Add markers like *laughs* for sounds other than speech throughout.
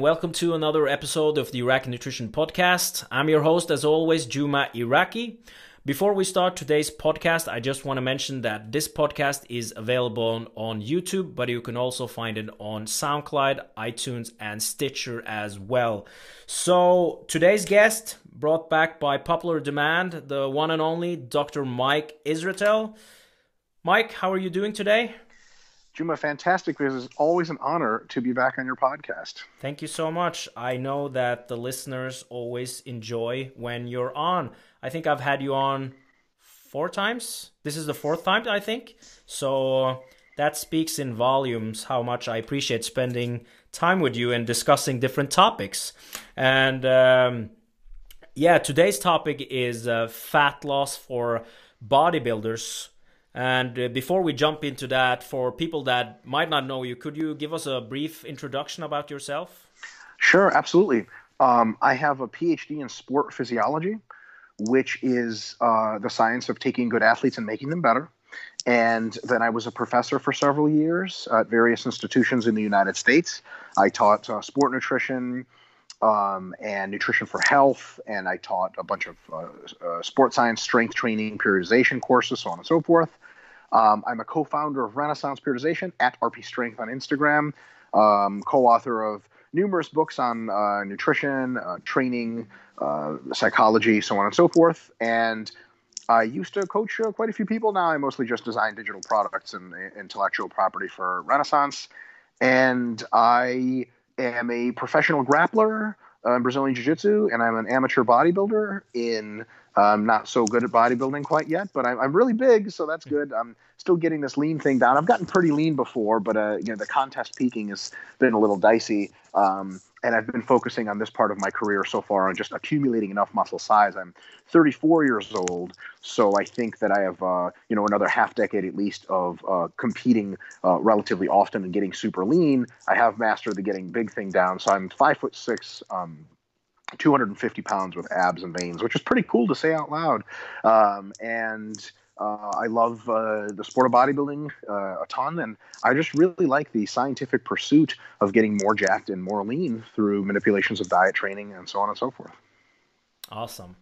welcome to another episode of the Iraki Nutrition Podcast. I'm your host, as always, Juma Iraki. Before we start today's podcast, I just want to mention that this podcast is available on, on YouTube, but you can also find it on SoundCloud, iTunes, and Stitcher as well. So, today's guest, brought back by popular demand, the one and only Dr. Mike Israetel. Mike, how are you doing today? Juma, fantastic. It is always an honor to be back on your podcast. Thank you so much. I know that the listeners always enjoy when you're on. I think I've had you on four times. This is the fourth time, I think. So that speaks in volumes how much I appreciate spending time with you and discussing different topics. And um, yeah, today's topic is uh, fat loss for bodybuilders. And uh, before we jump into that, for people that might not know you, could you give us a brief introduction about yourself? Sure, absolutely. Um, I have a PhD in sport physiology, which is uh, the science of taking good athletes and making them better. And then I was a professor for several years at various institutions in the United States. I taught uh, sport nutrition um, and nutrition for health, and I taught a bunch of uh, uh, sport science, strength training, periodization courses, so on and so forth. Um, I'm a co founder of Renaissance Periodization at RP Strength on Instagram, um, co author of numerous books on uh, nutrition, uh, training, uh, psychology, so on and so forth. And I used to coach uh, quite a few people. Now I mostly just design digital products and intellectual property for Renaissance. And I am a professional grappler uh, in Brazilian Jiu Jitsu, and I'm an amateur bodybuilder in I'm not so good at bodybuilding quite yet, but I'm, I'm really big, so that's good. I'm still getting this lean thing down. I've gotten pretty lean before, but uh, you know the contest peaking has been a little dicey. Um, and I've been focusing on this part of my career so far on just accumulating enough muscle size. I'm 34 years old, so I think that I have uh, you know another half decade at least of uh, competing uh, relatively often and getting super lean. I have mastered the getting big thing down, so I'm five foot six. Um, 250 pounds with abs and veins, which is pretty cool to say out loud. Um, and uh, I love uh, the sport of bodybuilding uh, a ton, and I just really like the scientific pursuit of getting more jacked and more lean through manipulations of diet training and so on and so forth. Awesome.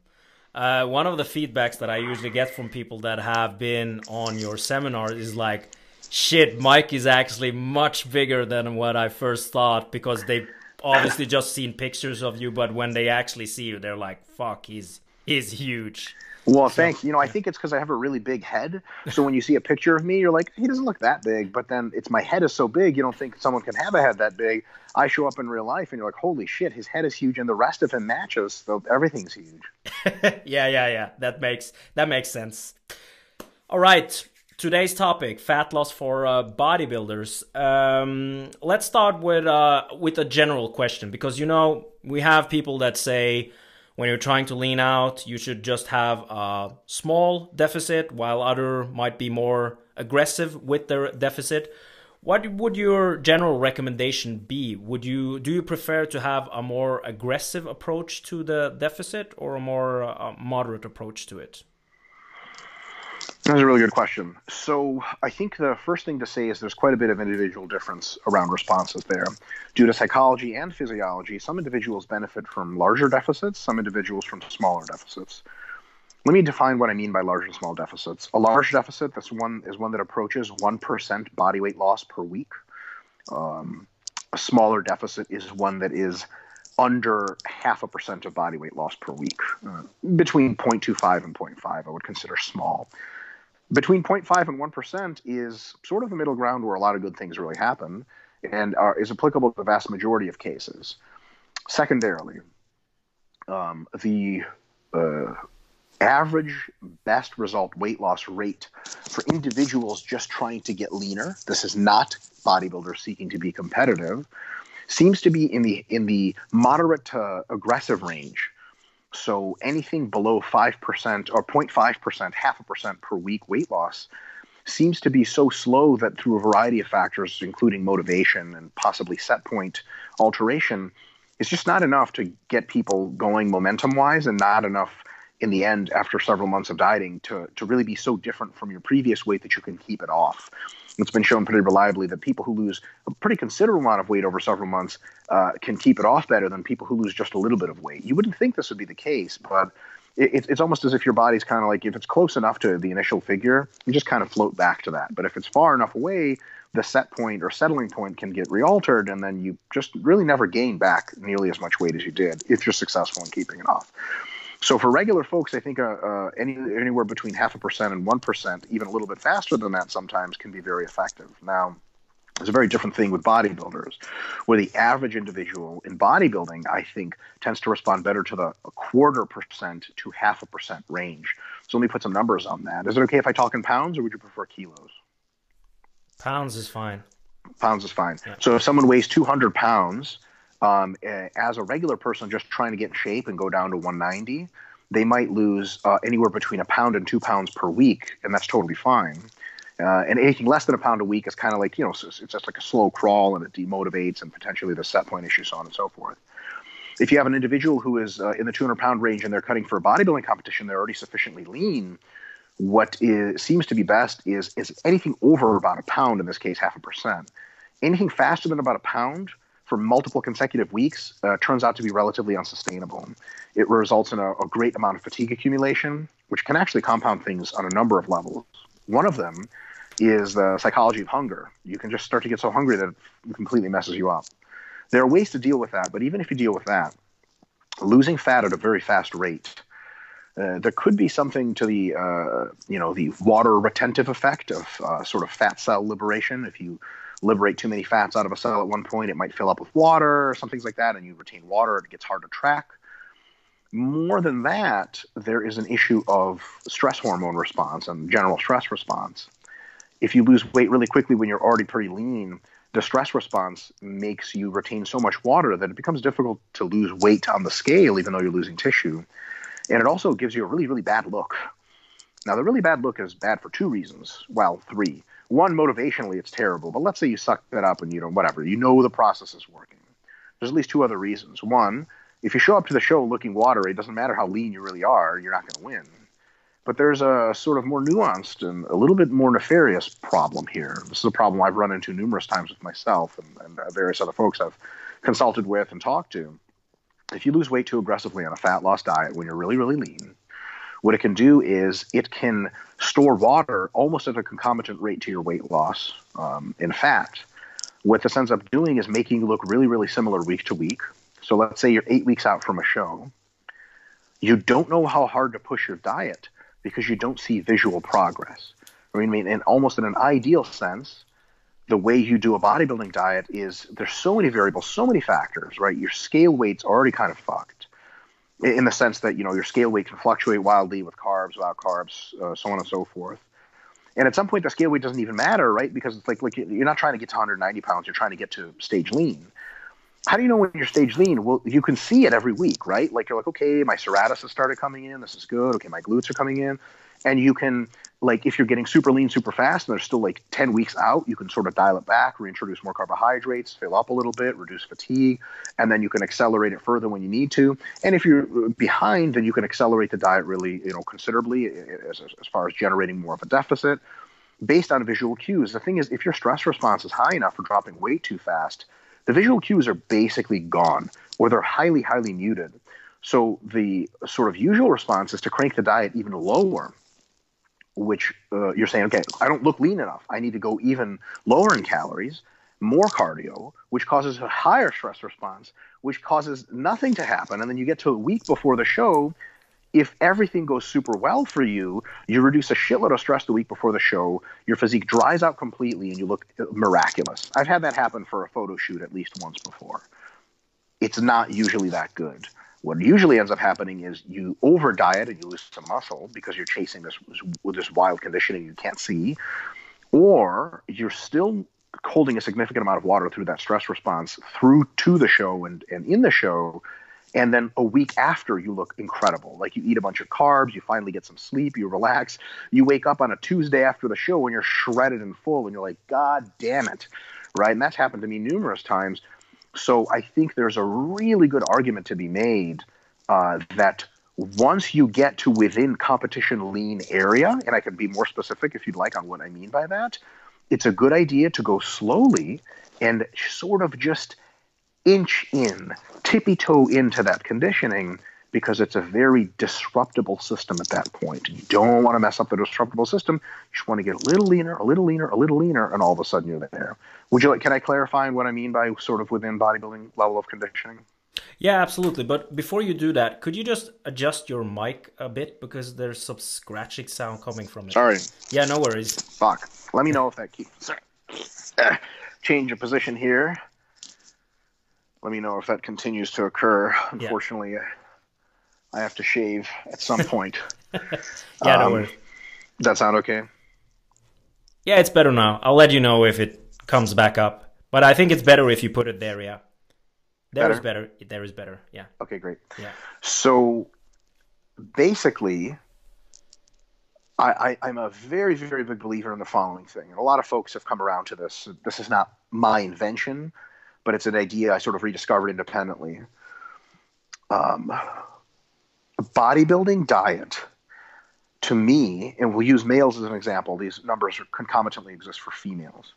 Uh, one of the feedbacks that I usually get from people that have been on your seminar is like, shit, Mike is actually much bigger than what I first thought because they obviously just seen pictures of you, but when they actually see you, they're like, "Fuck, he's he's huge." Well, so, thanks. You know, I think it's because I have a really big head. So when you see a picture of me, you're like, he doesn't look that big. But then it's my head is so big, you don't think someone can have a head that big. I show up in real life, and you're like, holy shit, his head is huge, and the rest of him matches. So everything's huge. *laughs* yeah, yeah, yeah. That makes that makes sense. All right today's topic fat loss for uh, bodybuilders um, let's start with uh, with a general question because you know we have people that say when you're trying to lean out you should just have a small deficit while other might be more aggressive with their deficit. What would your general recommendation be? Would you do you prefer to have a more aggressive approach to the deficit or a more uh, moderate approach to it that's a really good question. So, I think the first thing to say is there's quite a bit of individual difference around responses there. Due to psychology and physiology, some individuals benefit from larger deficits, some individuals from smaller deficits. Let me define what I mean by large and small deficits. A large deficit that's one is one that approaches 1% body weight loss per week. Um, a smaller deficit is one that is under half a percent of body weight loss per week. Uh, between 0.25 and 0.5, I would consider small between 0.5 and 1% is sort of the middle ground where a lot of good things really happen and are, is applicable to the vast majority of cases. Secondarily, um, the uh, average best result weight loss rate for individuals just trying to get leaner, this is not bodybuilders seeking to be competitive, seems to be in the in the moderate to aggressive range so anything below 5% or 0.5%, half a percent per week weight loss seems to be so slow that through a variety of factors, including motivation and possibly set point alteration, it's just not enough to get people going momentum wise and not enough in the end after several months of dieting to to really be so different from your previous weight that you can keep it off. It's been shown pretty reliably that people who lose a pretty considerable amount of weight over several months uh, can keep it off better than people who lose just a little bit of weight. You wouldn't think this would be the case, but it, it's almost as if your body's kind of like if it's close enough to the initial figure, you just kind of float back to that. But if it's far enough away, the set point or settling point can get realtered, and then you just really never gain back nearly as much weight as you did if you're successful in keeping it off. So for regular folks, I think uh, uh, any, anywhere between half a percent and one percent, even a little bit faster than that, sometimes can be very effective. Now, it's a very different thing with bodybuilders, where the average individual in bodybuilding, I think, tends to respond better to the quarter percent to half a percent range. So let me put some numbers on that. Is it okay if I talk in pounds, or would you prefer kilos? Pounds is fine. Pounds is fine. Yeah. So if someone weighs 200 pounds, um, as a regular person just trying to get in shape and go down to 190, they might lose uh, anywhere between a pound and two pounds per week, and that's totally fine. Uh, and anything less than a pound a week is kind of like, you know, it's, it's just like a slow crawl and it demotivates and potentially the set point issue, so on and so forth. If you have an individual who is uh, in the 200 pound range and they're cutting for a bodybuilding competition, they're already sufficiently lean. What is, seems to be best is, is anything over about a pound, in this case, half a percent. Anything faster than about a pound for multiple consecutive weeks uh, turns out to be relatively unsustainable. It results in a, a great amount of fatigue accumulation, which can actually compound things on a number of levels. One of them is the psychology of hunger. You can just start to get so hungry that it completely messes you up. There are ways to deal with that, but even if you deal with that, losing fat at a very fast rate, uh, there could be something to the uh, you know the water retentive effect of uh, sort of fat cell liberation. If you liberate too many fats out of a cell at one point, it might fill up with water or some things like that, and you retain water. It gets hard to track. More than that, there is an issue of stress hormone response and general stress response if you lose weight really quickly when you're already pretty lean, the stress response makes you retain so much water that it becomes difficult to lose weight on the scale, even though you're losing tissue. And it also gives you a really, really bad look. Now, the really bad look is bad for two reasons. Well, three. One, motivationally, it's terrible. But let's say you suck that up and you know, whatever, you know the process is working. There's at least two other reasons. One, if you show up to the show looking watery, it doesn't matter how lean you really are, you're not going to win. But there's a sort of more nuanced and a little bit more nefarious problem here. This is a problem I've run into numerous times with myself and, and uh, various other folks I've consulted with and talked to. If you lose weight too aggressively on a fat loss diet when you're really, really lean, what it can do is it can store water almost at a concomitant rate to your weight loss um, in fat. What this ends up doing is making you look really, really similar week to week. So let's say you're eight weeks out from a show. You don't know how hard to push your diet because you don't see visual progress. I mean, in almost in an ideal sense, the way you do a bodybuilding diet is there's so many variables, so many factors, right? Your scale weight's already kind of fucked in the sense that, you know, your scale weight can fluctuate wildly with carbs, without carbs, uh, so on and so forth. And at some point, the scale weight doesn't even matter, right? Because it's like, like you're not trying to get to 190 pounds, you're trying to get to stage lean how do you know when you're stage lean? Well, you can see it every week, right? Like you're like, okay, my serratus has started coming in. This is good. Okay, my glutes are coming in. And you can, like, if you're getting super lean super fast and there's still like 10 weeks out, you can sort of dial it back, reintroduce more carbohydrates, fill up a little bit, reduce fatigue, and then you can accelerate it further when you need to. And if you're behind, then you can accelerate the diet really, you know, considerably eh, eh, as, as far as generating more of a deficit based on visual cues. The thing is, if your stress response is high enough for dropping weight too fast, the visual cues are basically gone or they're highly, highly muted. So the sort of usual response is to crank the diet even lower, which uh, you're saying, okay, I don't look lean enough. I need to go even lower in calories, more cardio, which causes a higher stress response, which causes nothing to happen. And then you get to a week before the show if everything goes super well for you, you reduce a shitload of stress the week before the show, your physique dries out completely, and you look miraculous. I've had that happen for a photo shoot at least once before. It's not usually that good. What usually ends up happening is you over diet and you lose some muscle because you're chasing this this wild conditioning you can't see, or you're still holding a significant amount of water through that stress response through to the show and, and in the show. And then a week after you look incredible. Like you eat a bunch of carbs you finally get some sleep you relax you wake up on a tuesday after the show and you're shredded and full and you're like god damn it. Right? And that's happened to me numerous times so i think there's a really good argument to be made uh, that once you get to within competition lean area, and I can be more specific if you'd like on what I mean by that, it's a good idea to go slowly and sort of just inch in, tippy toe into that conditioning because it's a very disruptible system at that point. You don't want to mess up the disruptible system. You just want to get a little leaner, a little leaner, a little leaner, and all of a sudden you're there. Would you like? Can I clarify what I mean by sort of within bodybuilding level of conditioning? Yeah, absolutely. But before you do that, could you just adjust your mic a bit because there's some scratching sound coming from it? Sorry. Yeah, no worries. Fuck. Let me know if that keeps. Sorry. Uh, change of position here. Let me know if that continues to occur. Unfortunately, yeah. I have to shave at some *laughs* point. *laughs* yeah, um, no worries. That sound okay? Yeah, it's better now. I'll let you know if it comes back up. But I think it's better if you put it there, yeah. There better? is better. There is better. Yeah. Okay, great. Yeah. So basically, I, I, am a very, very big believer in the following thing. And a lot of folks have come around to this. This is not my invention, but it's an idea I sort of rediscovered independently. Um, bodybuilding diet, to me, and we'll use males as an example, these numbers concomitantly exist for females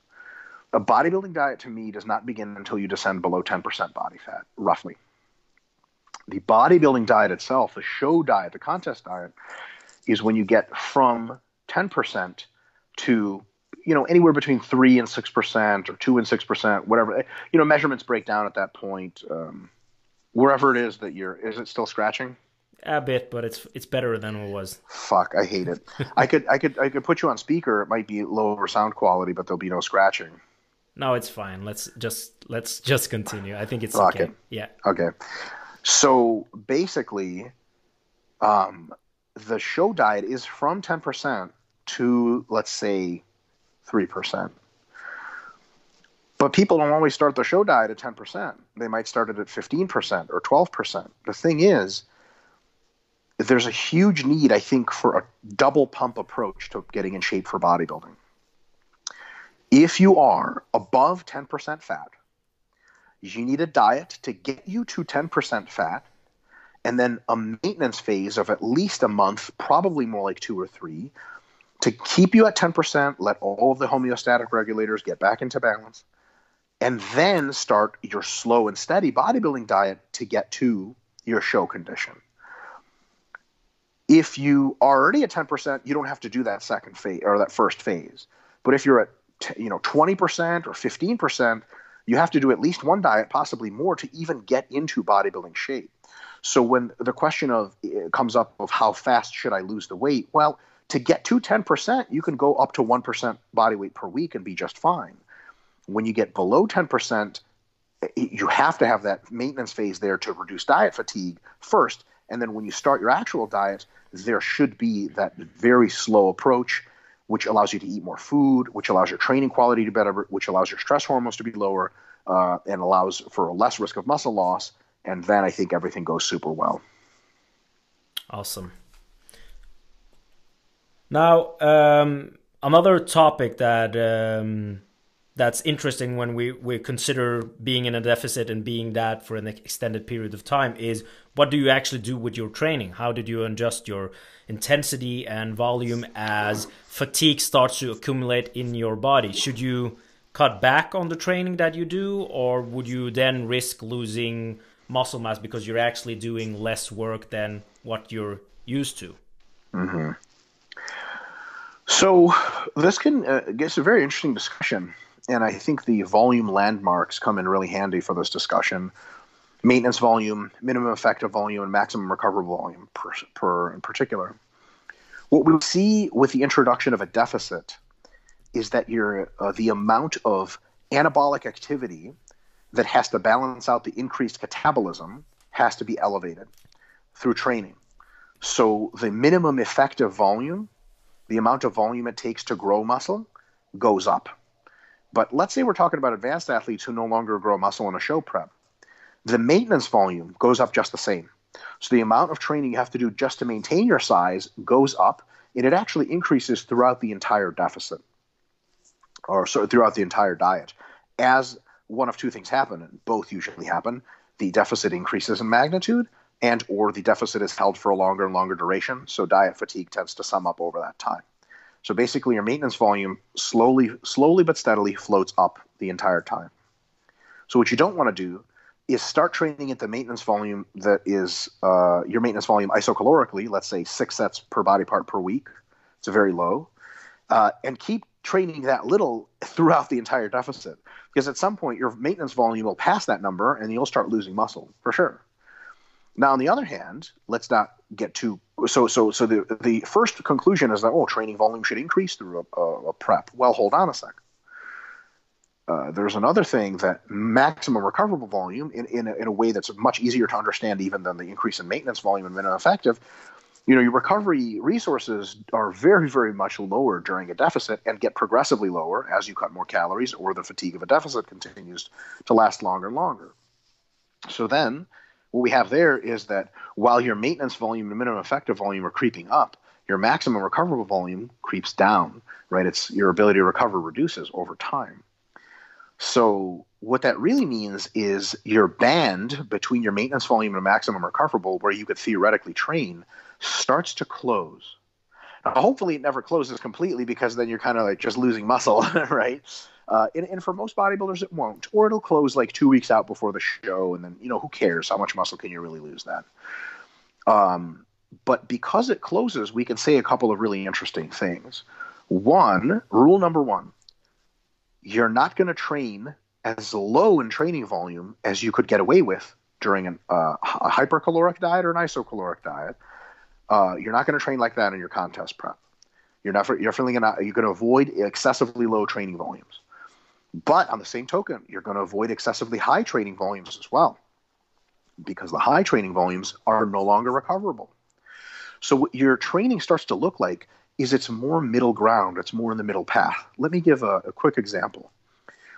a bodybuilding diet to me does not begin until you descend below 10% body fat, roughly. The bodybuilding diet itself, the show diet, the contest diet, is when you get from 10% to you know anywhere between three and six percent or two and six percent whatever you know measurements break down at that point um, wherever it is that you're is it still scratching a bit but it's it's better than it was fuck i hate it i could i could i could put you on speaker it might be lower sound quality but there'll be no scratching no, it's fine. Let's just let's just continue. I think it's okay. okay. Yeah. Okay. So basically, um, the show diet is from ten percent to let's say three percent. But people don't always start the show diet at ten percent. They might start it at fifteen percent or twelve percent. The thing is, there's a huge need, I think, for a double pump approach to getting in shape for bodybuilding. If you are above 10% fat, you need a diet to get you to 10% fat and then a maintenance phase of at least a month, probably more like two or three, to keep you at 10%, let all of the homeostatic regulators get back into balance, and then start your slow and steady bodybuilding diet to get to your show condition. If you are already at 10%, you don't have to do that second phase or that first phase. But if you're at you know 20% or 15%, you have to do at least one diet, possibly more, to even get into bodybuilding shape. So when the question of eh, comes up of how fast should I lose the weight, well, to get to 10%, you can go up to 1% body weight per week and be just fine. When you get below 10%, eh, you have to have that maintenance phase there to reduce diet fatigue first. And then when you start your actual diet, there should be that very slow approach which allows you to eat more food, which allows your training quality to better, which allows your stress hormones to be lower, uh, and allows for a less risk of muscle loss. And then I think everything goes super well. Awesome. Now, um, another topic that um, that's interesting when we, we consider being in a deficit and being that for an extended period of time is what do you actually do with your training? How did you adjust your intensity and volume as fatigue starts to accumulate in your body? Should you cut back on the training that you do, or would you then risk losing muscle mass because you're actually doing less work than what you're used to? Mm-hmm. So this can uh, get a very interesting discussion, and I think the volume landmarks come in really handy for this discussion maintenance volume, minimum effective volume, and maximum recoverable volume per, per in particular. What we see with the introduction of a deficit is that your uh, the amount of anabolic activity that has to balance out the increased catabolism has to be elevated through training. So the minimum effective volume, the amount of volume it takes to grow muscle, goes up. But let's say we're talking about advanced athletes who no longer grow muscle in a show prep the maintenance volume goes up just the same. So the amount of training you have to do just to maintain your size goes up, and it actually increases throughout the entire deficit, or so throughout the entire diet. As one of two things happen, and both usually happen, the deficit increases in magnitude, and or the deficit is held for a longer and longer duration. So diet fatigue tends to sum up over that time. So basically, your maintenance volume slowly, slowly but steadily floats up the entire time. So what you don't want to do is start training at the maintenance volume that is uh, your maintenance volume isocalorically. Let's say six sets per body part per week. It's very low, uh, and keep training that little *laughs* throughout the entire deficit because at some point your maintenance volume will pass that number and you'll start losing muscle for sure. Now, on the other hand, let's not get too so so so the the first conclusion is that oh training volume should increase through a, a, a prep. Well, hold on a sec. Uh, there's another thing that maximum recoverable volume in, in a, in, a, way that's much easier to understand even than the increase in maintenance volume and minimum effective you know your recovery resources are very very much lower during a deficit and get progressively lower as you cut more calories or the fatigue of a deficit continues to last longer and longer so then what we have there is that while your maintenance volume and minimum effective volume are creeping up your maximum recoverable volume creeps down right it's your ability to recover reduces over time so what that really means is your band between your maintenance volume and maximum recoverable where you could theoretically train starts to close. Now, hopefully, it never closes completely because then you're kind of like just losing muscle, *laughs* right? Uh, and, and, for most bodybuilders, it won't, or it'll close like two weeks out before the show, and then you know who cares? How much muscle can you really lose then? Um, but because it closes, we can say a couple of really interesting things. One, rule number one: you're not going to train as low in training volume as you could get away with during an, uh, a hypercaloric diet or an isocaloric diet uh, you're not going to train like that in your contest prep. You're not. You're. You're going to avoid excessively low training volumes. But on the same token, you're going to avoid excessively high training volumes as well, because the high training volumes are no longer recoverable. So what your training starts to look like is it's more middle ground. It's more in the middle path. Let me give a, a quick example.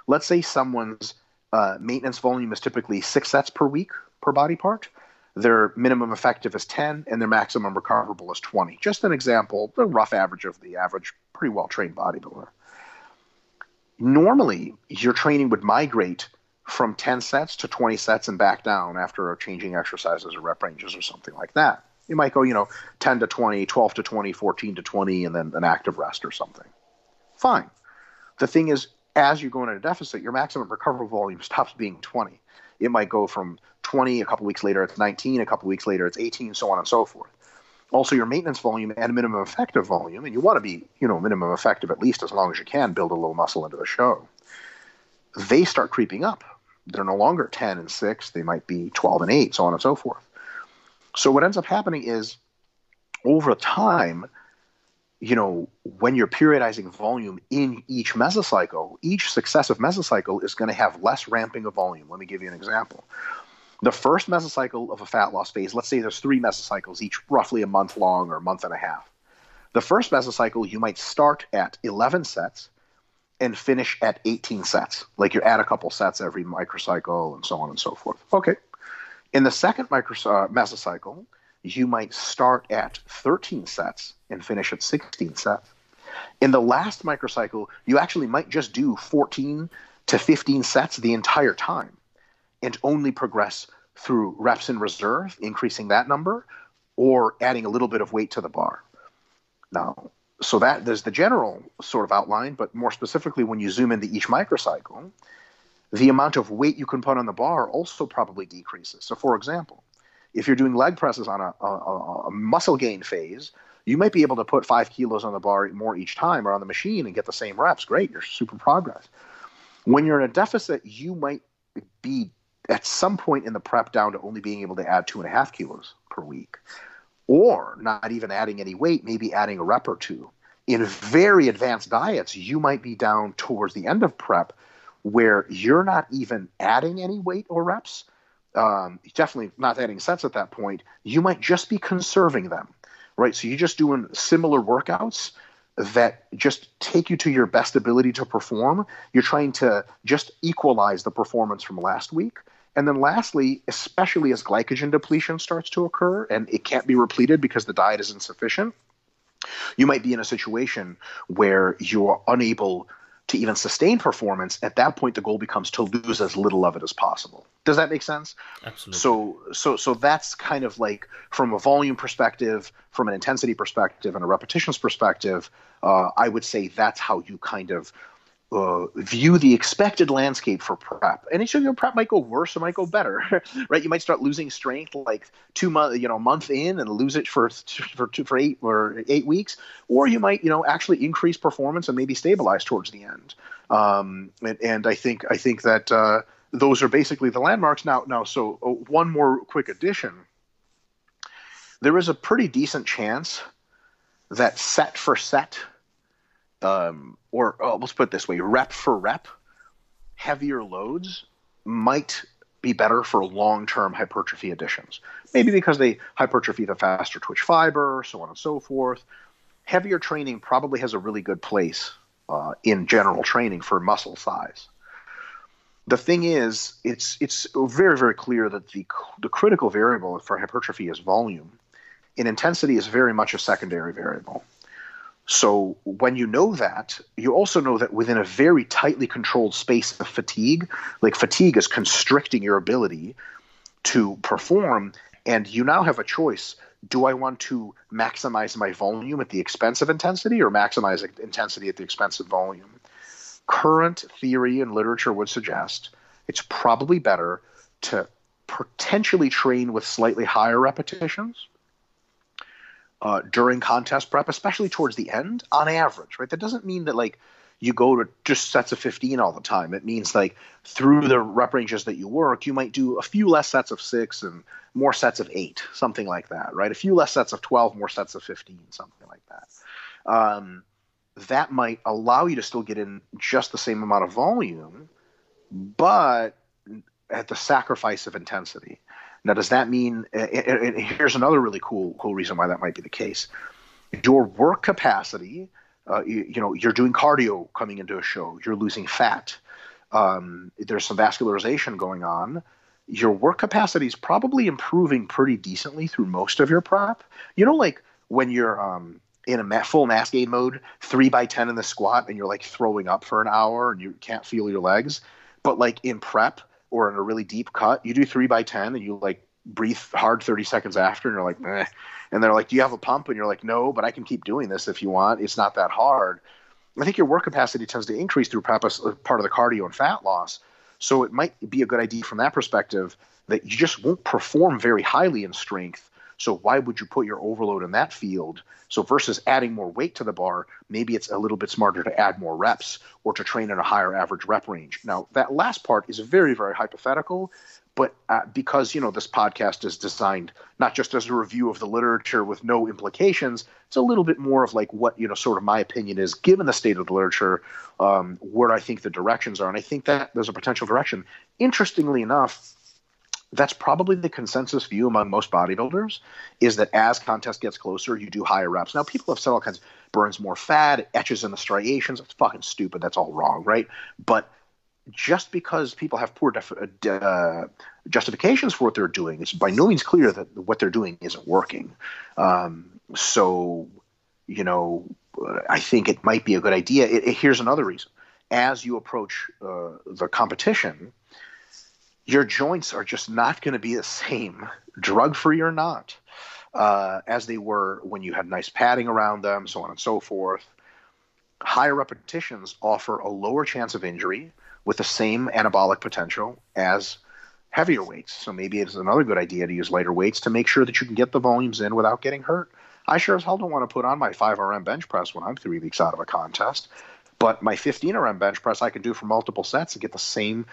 Let's say someone's uh, maintenance volume is typically six sets per week per body part their minimum effective is 10 and their maximum recoverable is 20. Just an example, the rough average of the average pretty well trained bodybuilder. Normally, your training would migrate from 10 sets to 20 sets and back down after changing exercises or rep ranges or something like that. You might go, you know, 10 to 20, 12 to 20, 14 to 20, and then an active rest or something. Fine. The thing is, as you go into a deficit, your maximum recoverable volume stops being 20 it might go from 20 a couple weeks later it's 19 a couple weeks later it's 18 so on and so forth also your maintenance volume and minimum effective volume and you want to be you know minimum effective at least as long as you can build a little muscle into the show they start creeping up they're no longer 10 and 6 they might be 12 and 8 so on and so forth so what ends up happening is over time you know, when you're periodizing volume in each mesocycle, each successive mesocycle is going to have less ramping of volume. Let me give you an example. The first mesocycle of a fat loss phase, let's say there's three mesocycles, each roughly a month long or a month and a half. The first mesocycle, you might start at 11 sets and finish at 18 sets. Like you add a couple sets every microcycle and so on and so forth. Okay. In the second micro, uh, mesocycle, you might start at 13 sets and finish at 16 sets. In the last microcycle, you actually might just do 14 to 15 sets the entire time and only progress through reps in reserve, increasing that number, or adding a little bit of weight to the bar. Now, so that there's the general sort of outline, but more specifically, when you zoom into each microcycle, the amount of weight you can put on the bar also probably decreases. So, for example, if you're doing leg presses on a, a, a, muscle gain phase, you might be able to put five kilos on the bar more each time or on the machine and get the same reps. Great, you're super progress. When you're in a deficit, you might be at some point in the prep down to only being able to add two and a half kilos per week, or not even adding any weight, maybe adding a rep or two. In very advanced diets, you might be down towards the end of prep where you're not even adding any weight or reps um, definitely not adding sets at that point, you might just be conserving them, right? So you're just doing similar workouts that just take you to your best ability to perform. You're trying to just equalize the performance from last week. And then lastly, especially as glycogen depletion starts to occur and it can't be repleted because the diet is insufficient, you might be in a situation where you're unable to even sustain performance, at that point the goal becomes to lose as little of it as possible. Does that make sense? Absolutely. So so so that's kind of like from a volume perspective, from an intensity perspective, and a repetitions perspective. Uh, I would say that's how you kind of uh, view the expected landscape for prep. And each of your prep might go worse or might go better, *laughs* right? You might start losing strength like two months, you know, month in and lose it for for two, for eight or eight weeks, or you might, you know, actually increase performance and maybe stabilize towards the end. Um, and, and I think I think that uh, those are basically the landmarks. Now, now, so uh, one more quick addition. There is a pretty decent chance that set for set um, or oh, let's put it this way rep for rep, heavier loads might be better for long term hypertrophy additions. Maybe because they hypertrophy the faster twitch fiber, so on and so forth. Heavier training probably has a really good place uh, in general training for muscle size. The thing is, it's it's very very clear that the the critical variable for hypertrophy is volume, and intensity is very much a secondary variable. So when you know that, you also know that within a very tightly controlled space of fatigue, like fatigue is constricting your ability to perform, and you now have a choice. Do I want to maximize my volume at the expense of intensity or maximize intensity at the expense of volume? Current theory and literature would suggest it's probably better to potentially train with slightly higher repetitions uh, during contest prep, especially towards the end, on average, right? That doesn't mean that like you go to just sets of 15 all the time. It means like through the rep ranges that you work, you might do a few less sets of six and more sets of eight, something like that, right? A few less sets of 12, more sets of 15, something like that. Um, that might allow you to still get in just the same amount of volume, but at the sacrifice of intensity. Now, does that mean? And here's another really cool cool reason why that might be the case. Your work capacity, uh, you, you, know, you're doing cardio coming into a show. You're losing fat. Um, there's some vascularization going on. Your work capacity is probably improving pretty decently through most of your prep. You know, like when you're um, in a full mass gain mode, three by ten in the squat, and you're like throwing up for an hour and you can't feel your legs. But like in prep, or in a really deep cut, you do three by ten and you like breathe hard 30 seconds after and you're like, eh. and they're like, do you have a pump? And you're like, no, but I can keep doing this if you want. It's not that hard. I think your work capacity tends to increase through part of the cardio and fat loss. So it might be a good idea from that perspective that you just won't perform very highly in strength so why would you put your overload in that field? So versus adding more weight to the bar, maybe it's a little bit smarter to add more reps or to train in a higher average rep range. Now that last part is very very hypothetical, but uh, because you know this podcast is designed not just as a review of the literature with no implications it's a little bit more of like what you know sort of my opinion is given the state of the literature um, where i think the directions are and i think that there's a potential direction interestingly enough that's probably the consensus view among most bodybuilders is that as contest gets closer, you do higher reps. Now, people have said all kinds burns more fat, etches in the striations. It's fucking stupid. That's all wrong, right? But just because people have poor def- uh, justifications for what they're doing, it's by no means clear that what they're doing isn't working. Um, so, you know, I think it might be a good idea. It, it, here's another reason. As you approach uh, the competition, your joints are just not going to be the same, drug free or not, uh, as they were when you had nice padding around them, so on and so forth. Higher repetitions offer a lower chance of injury with the same anabolic potential as heavier weights. So maybe it's another good idea to use lighter weights to make sure that you can get the volumes in without getting hurt. I sure as hell don't want to put on my 5RM bench press when I'm three weeks out of a contest. But my 15RM bench press I can do for multiple sets and get the same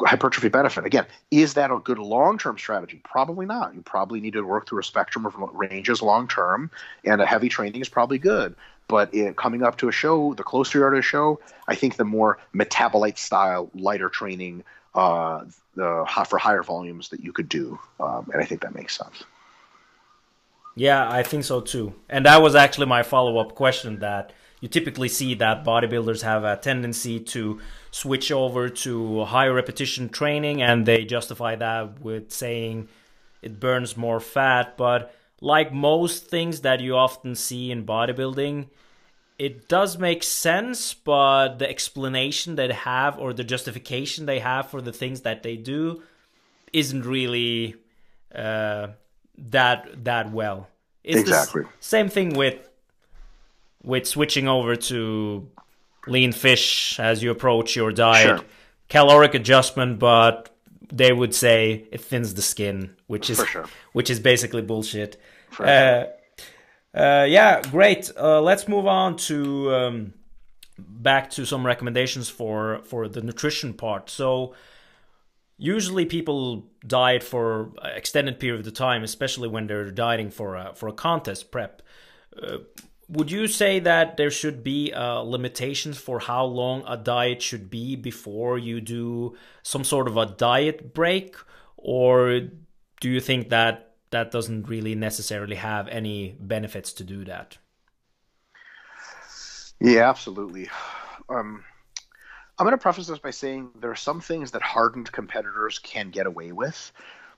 hypertrophy benefit. Again, is that a good long term strategy? Probably not. You probably need to work through a spectrum of ranges long term, and a heavy training is probably good. But it, coming up to a show, the closer you are to a show, I think the more metabolite style, lighter training uh, the, for higher volumes that you could do. Um, and I think that makes sense. Yeah, I think so too. And that was actually my follow up question that you typically see that bodybuilders have a tendency to switch over to higher repetition training and they justify that with saying it burns more fat but like most things that you often see in bodybuilding it does make sense, but the explanation they have or the justification they have for the things that they do isn't really uh, that that well. It's exactly. same thing with with switching over to lean fish as you approach your diet. Sure. Caloric adjustment, but they would say it thins the skin, which is sure. which is basically bullshit. Uh, uh, yeah, great. Uh, let's move on to um, back to some recommendations for for the nutrition part. So usually people diet for extended period of time, especially when they're dieting for a, for a contest prep. Would you say that there should be uh, limitations for how long a diet should be before you do some sort of a diet break, or do you think that that doesn't really necessarily have any benefits to do that? Yeah, absolutely. Um, I'm going to preface this by saying there are some things that hardened competitors can get away with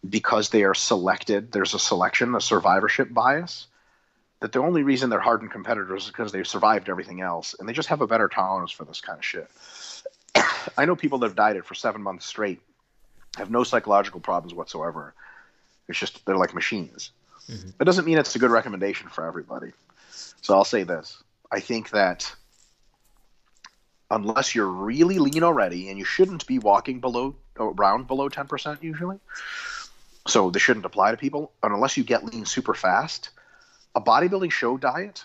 because they are selected. There's a selection, a survivorship bias. That the only reason they're hardened competitors is because they've survived everything else and they just have a better tolerance for this kind of shit. *coughs* I know people that have dieted for seven months straight have no psychological problems whatsoever. It's just they're like machines. Mm-hmm. It doesn't mean it's a good recommendation for everybody. So I'll say this: I think that unless you're really lean already, and you shouldn't be walking below around below 10% usually. So this shouldn't apply to people. And unless you get lean super fast, a bodybuilding show diet,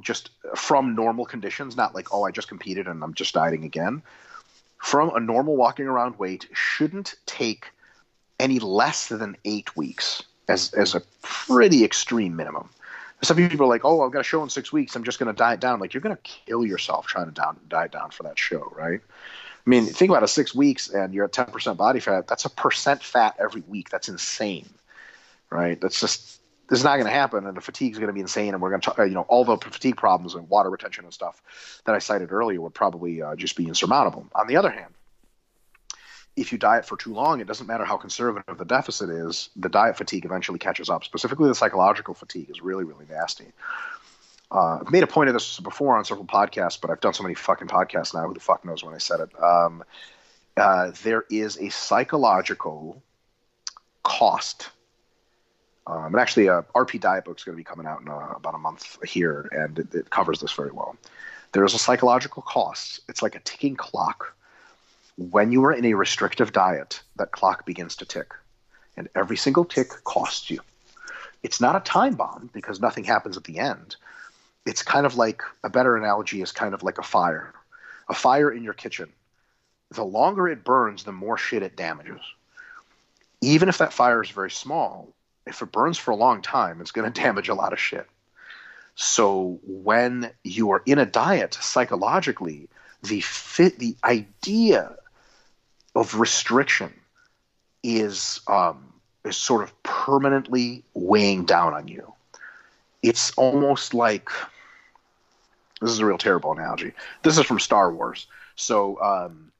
just from normal conditions, not like, oh, I just competed and I'm just dieting again, from a normal walking around weight shouldn't take any less than eight weeks as, as a pretty extreme minimum. Some people are like, "Oh, I've got a show in six weeks. I'm just going to diet down." Like you're going to kill yourself trying to down, diet down for that show, right? I mean, think about it: six weeks and you're at 10% body fat. That's a percent fat every week. That's insane, right? That's just this is not going to happen, and the fatigue is going to be insane. And we're going to, you know, all the fatigue problems and water retention and stuff that I cited earlier would probably uh, just be insurmountable. On the other hand, if you diet for too long, it doesn't matter how conservative the deficit is, the diet fatigue eventually catches up. Specifically, the psychological fatigue is really, really nasty. Uh, I've made a point of this before on several podcasts, but I've done so many fucking podcasts now. Who the fuck knows when I said it? Um, uh, there is a psychological cost. Um, and actually, a uh, RP Diet book is going to be coming out in uh, about a month here, and it, it covers this very well. There is a psychological cost. It's like a ticking clock when you are in a restrictive diet, that clock begins to tick, and every single tick costs you. It's not a time bomb because nothing happens at the end. It's kind of like a better analogy is kind of like a fire. A fire in your kitchen. The longer it burns, the more shit it damages. Even if that fire is very small, if it burns for a long time, it's going *laughs* to damage a lot of shit. So when you are in a diet psychologically, the fit the idea of restriction is um, is sort of permanently weighing down on you. It's almost like this is a real terrible analogy. This is from Star Wars. So, um,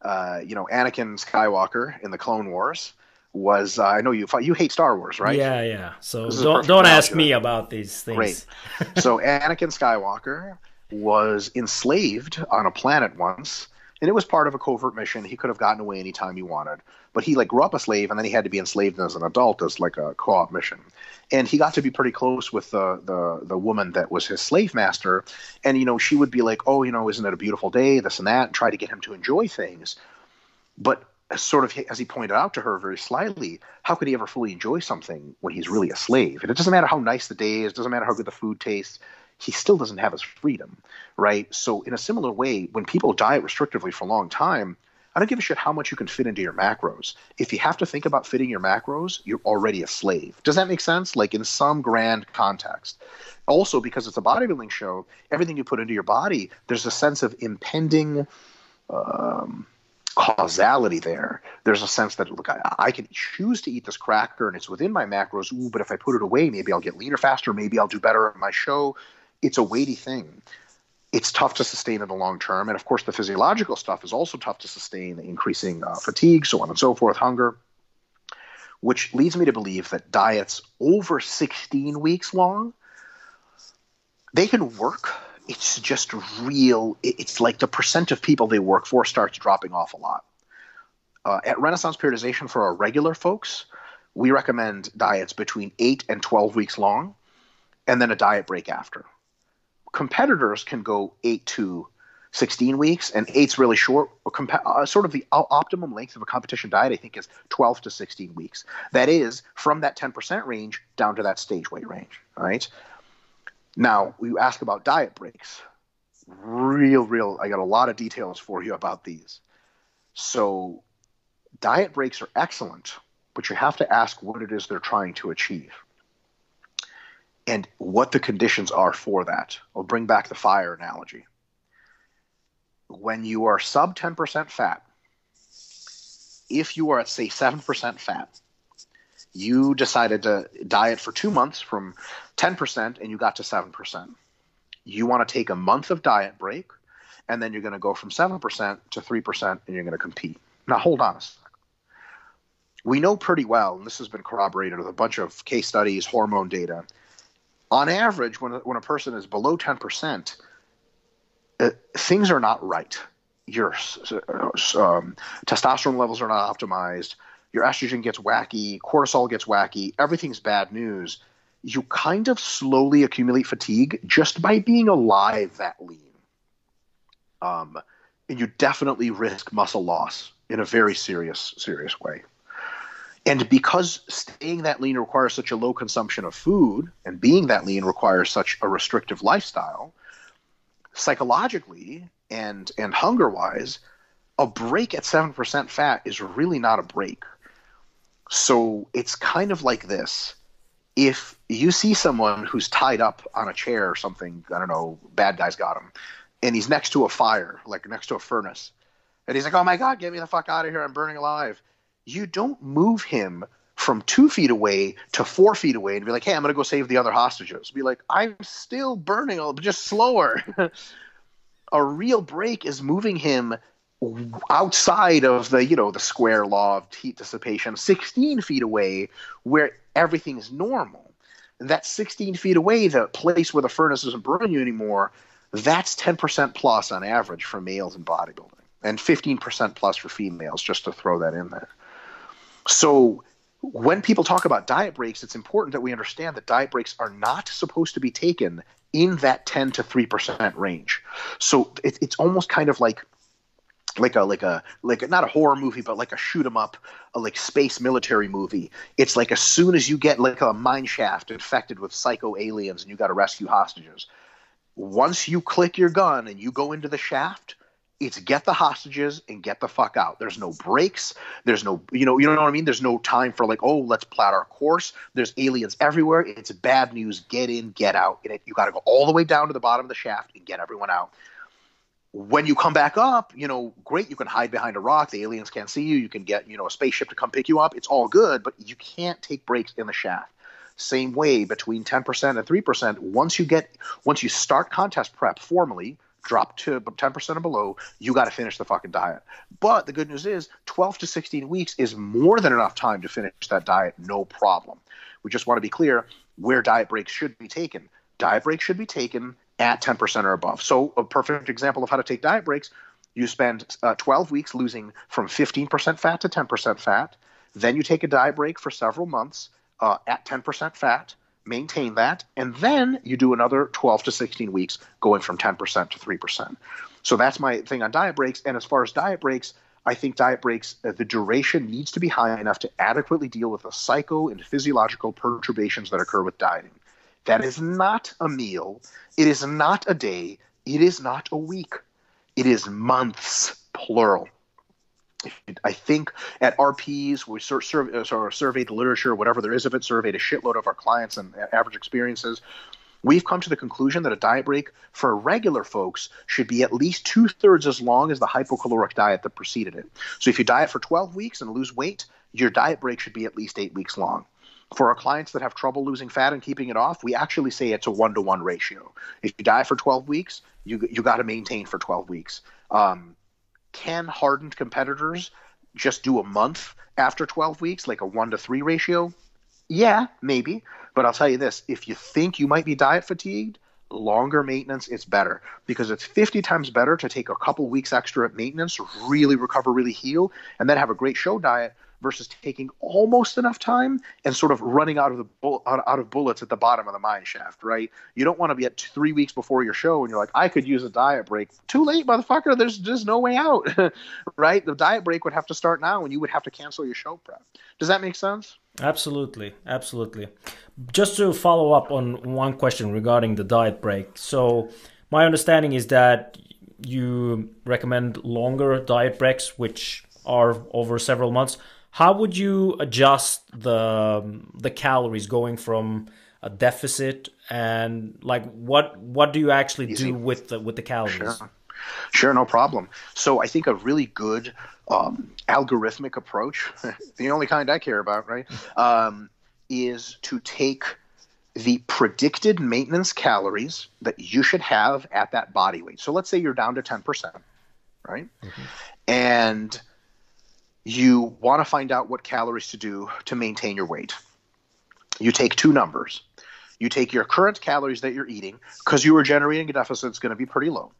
uh, you know, Anakin Skywalker in the Clone Wars was. Uh, I know you you hate Star Wars, right? Yeah, yeah. So don't don't ask me about these things. Great. so *laughs* Anakin Skywalker was enslaved on a planet once and it was part of a covert mission. He could have gotten away anytime he wanted, but he like grew up a slave, and then he had to be enslaved as an adult as like a co-op mission. And he got to be pretty close with the the the woman that was his slave master, and you know she would be like, "Oh, you know, isn't it a beautiful day?" This and that, and try to get him to enjoy things. But sort of as he pointed out to her very slyly, how could he ever fully enjoy something when he's really a slave? And it doesn't matter how nice the day is, doesn't matter how good the food tastes he still doesn't have his freedom, right? So, in a similar way, when people diet restrictively for a long time, I don't give a shit how much you can fit into your macros. If you have to think about fitting your macros, you're already a slave. Does that make sense? Like in some grand context. Also, because it's a bodybuilding show, everything you put into your body, there's a sense of impending um, causality there. There's a sense that look, I, I, can choose to eat this cracker and it's within my macros. Ooh, but if I put it away, maybe I'll get leaner faster. Maybe I'll do better in my show it's a weighty thing. It's tough to sustain in the long term. And of course, the physiological stuff is also tough to sustain, increasing uh, fatigue, so on and so forth, hunger, which leads me to believe that diets over 16 weeks long, they can work it's just real. It's like the percent of people they work for starts dropping off a lot. Uh, at Renaissance Periodization for our regular folks, we recommend diets between 8 and 12 weeks long and then a diet break after. Competitors can go 8 to 16 weeks, and eight's really short. Uh, sort of the optimum length of a competition diet, I think, is 12 to 16 weeks. That is from that 10% range down to that stage weight range. Right now, you ask about diet breaks. Real, real. I got a lot of details for you about these. So, diet breaks are excellent, but you have to ask what it is they're trying to achieve and what the conditions are for that. I'll bring back the fire analogy when you are sub 10% fat, if you are at, say, 7% fat, you decided to diet for two months from 10% and you got to 7%. You want to take a month of diet break, and then you're going to go from 7% to 3% and you're going to compete. Now, hold on a second. We know pretty well, and this has been corroborated with a bunch of case studies, hormone data. On average, when, when a person is below 10%, uh, things are not right. Your um, testosterone levels are not optimized. Your estrogen gets wacky. Cortisol gets wacky. Everything's bad news. You kind of slowly accumulate fatigue just by being alive that lean. Um, and you definitely risk muscle loss in a very serious, serious way. And because staying that lean requires such a low consumption of food, and being that lean requires such a restrictive lifestyle, psychologically and and hunger wise, a break at seven percent fat is really not a break. So it's kind of like this. If you see someone who's tied up on a chair or something, I don't know, bad guys got him, and he's next to a fire, like next to a furnace, and he's like, "Oh my god, get me the fuck out of here! I'm burning alive." You don't move him from two feet away to four feet away and be like, hey, I'm going to go save the other hostages. Be like, I'm still burning, but just slower. *laughs* a real break is moving him outside of the you know the square law of heat dissipation 16 feet away where everything is normal that 16 feet away the place where the furnace isn't burning you anymore that's 10% plus on average for males in bodybuilding and 15% plus for females just to throw that in there so when people talk about diet breaks, it's important that we understand that diet breaks are not supposed to be taken in that 10 to 3% range. So it, it's almost kind of like like a like a like a, not a horror movie but like a shoot 'em up a like space military movie it's like as soon as you get like a mine shaft infected with psycho aliens and you got to rescue hostages once you click your gun and you go into the shaft it's get the hostages and get the fuck out. There's no breaks. There's no, you know, you know what I mean. There's no time for like, oh, let's plot our course. There's aliens everywhere. It's bad news. Get in, get out. And it, you got to go all the way down to the bottom of the shaft and get everyone out. When you come back up, you know, great. You can hide behind a rock. The aliens can't see you. You can get, you know, a spaceship to come pick you up. It's all good, but you can't take breaks in the shaft. Same way between 10% and 3%. Once you get, once you start contest prep formally drop to 10% or below, you got to finish the fucking diet. But the good news is 12 to 16 weeks is more than enough time to finish that diet, no problem. We just want to be clear where diet breaks should be taken. Diet breaks should be taken at 10% or above. So, a perfect example of how to take diet breaks you spend uh, 12 weeks losing from 15% fat to 10% fat. Then you take a diet break for several months uh, at 10% fat maintain that, and then you do another 12 to 16 weeks going from 10% to 3%. So that's my thing on diet breaks. And as far as diet breaks, I think diet breaks, uh, the duration needs to be high enough to adequately deal with the psycho and physiological perturbations that occur with dieting. That is not a meal. It is not a day. It is not a week. It is months, plural. I think at RPs, we sur- sur- uh, sort surveyed the literature, whatever there is of it, surveyed a shitload of our clients and average experiences. We've come to the conclusion that a diet break for regular folks should be at least two thirds as long as the hypocaloric diet that preceded it. So if you diet for 12 weeks and lose weight, your diet break should be at least eight weeks long. For our clients that have trouble losing fat and keeping it off, we actually say it's a one to one ratio. If you diet for 12 weeks, you you got to maintain for 12 weeks. Um, can hardened competitors just do a month after 12 weeks, like a one to three ratio? Yeah, maybe. But I'll tell you this if you think you might be diet fatigued, longer maintenance, it's better because it's 50 times better to take a couple weeks extra at maintenance, really recover, really heal, and then have a great show diet versus taking almost enough time and sort of running out of the out, out of bullets at the bottom of the mine shaft, right? You don't want to be at three weeks before your show and you're like, I could use a diet break. Too late, motherfucker. There's just no way out, *laughs* right? The diet break would have to start now, and you would have to cancel your show prep. Does that make sense? Absolutely, absolutely. Just to follow up on one question regarding the diet break. So, my understanding is that you recommend longer diet breaks, which are over several months. How would you adjust the the calories going from a deficit and like what what do you actually Easy. do with the with the calories? Sure. Sure, no problem. So I think a really good um, algorithmic approach, *laughs* the only kind I care about, right, *laughs* um, is to take the predicted maintenance calories that you should have at that body weight. So let's say you're down to 10%, right? Mm-hmm. And you want to find out what calories to do to maintain your weight. You take two numbers. You take your current calories that you're eating, because you are generating a deficit, it's going to be pretty low.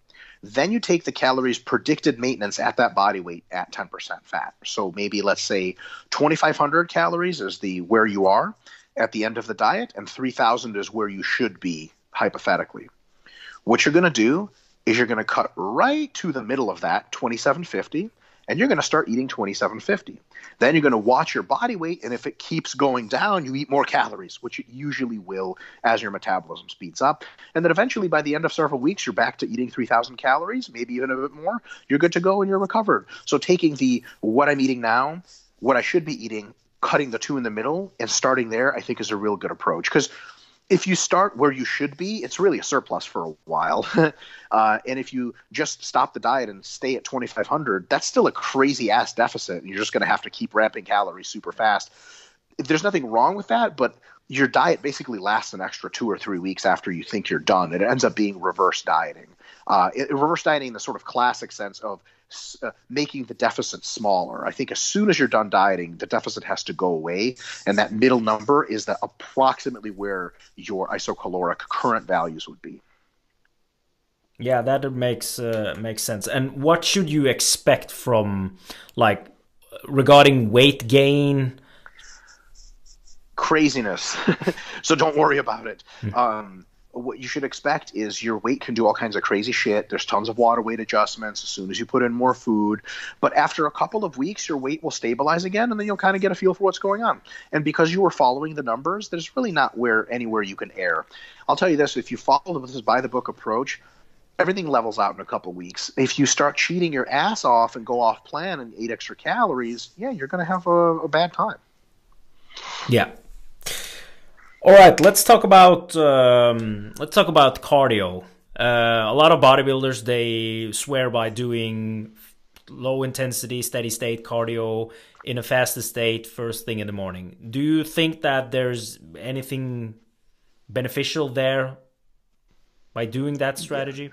Then you take the calories predicted maintenance at that body weight at 10% fat. So maybe let's say 2,500 calories is the where you are at the end of the diet, and 3,000 is where you should be hypothetically. What you're going to do is you're going to cut right to the middle of that 2750 and you're going to start eating 2750. Then you're going to watch your body weight, and if it keeps going down, you eat more calories, which it usually will as your metabolism speeds up. And then eventually, by the end of several weeks, you're back to eating 3,000 calories, maybe even a bit more. You're good to go and you're recovered. So taking the what I'm eating now, what I should be eating, cutting the two in the middle, and starting there, I think is a real good approach because if you start where you should be, it's really a surplus for a while. *laughs* uh, and if you just stop the diet and stay at 2,500, that's still a crazy ass deficit. And you're just going to have to keep ramping calories super fast. There's nothing wrong with that, but your diet basically lasts an extra two or three weeks after you think you're done. It ends up being reverse dieting. Uh, it, reverse dieting in the sort of classic sense of uh, making the deficit smaller. I think as soon as you're done dieting, the deficit has to go away, and that middle number is that approximately where your isocaloric current values would be. Yeah, that makes uh, makes sense. And what should you expect from like regarding weight gain? Craziness. *laughs* so don't worry about it. Hmm. Um, what you should expect is your weight can do all kinds of crazy shit. There's tons of water weight adjustments as soon as you put in more food. But after a couple of weeks, your weight will stabilize again, and then you'll kind of get a feel for what's going on. And because you were following the numbers, there's really not where anywhere you can err. I'll tell you this: if you follow this by the book approach, everything levels out in a couple of weeks. If you start cheating your ass off and go off plan and eat extra calories, yeah, you're going to have a, a bad time. Yeah, all right, let's talk about um, let's talk about cardio. Uh, a lot of bodybuilders they swear by doing low intensity, steady state cardio in a fasted state first thing in the morning. Do you think that there's anything beneficial there by doing that strategy?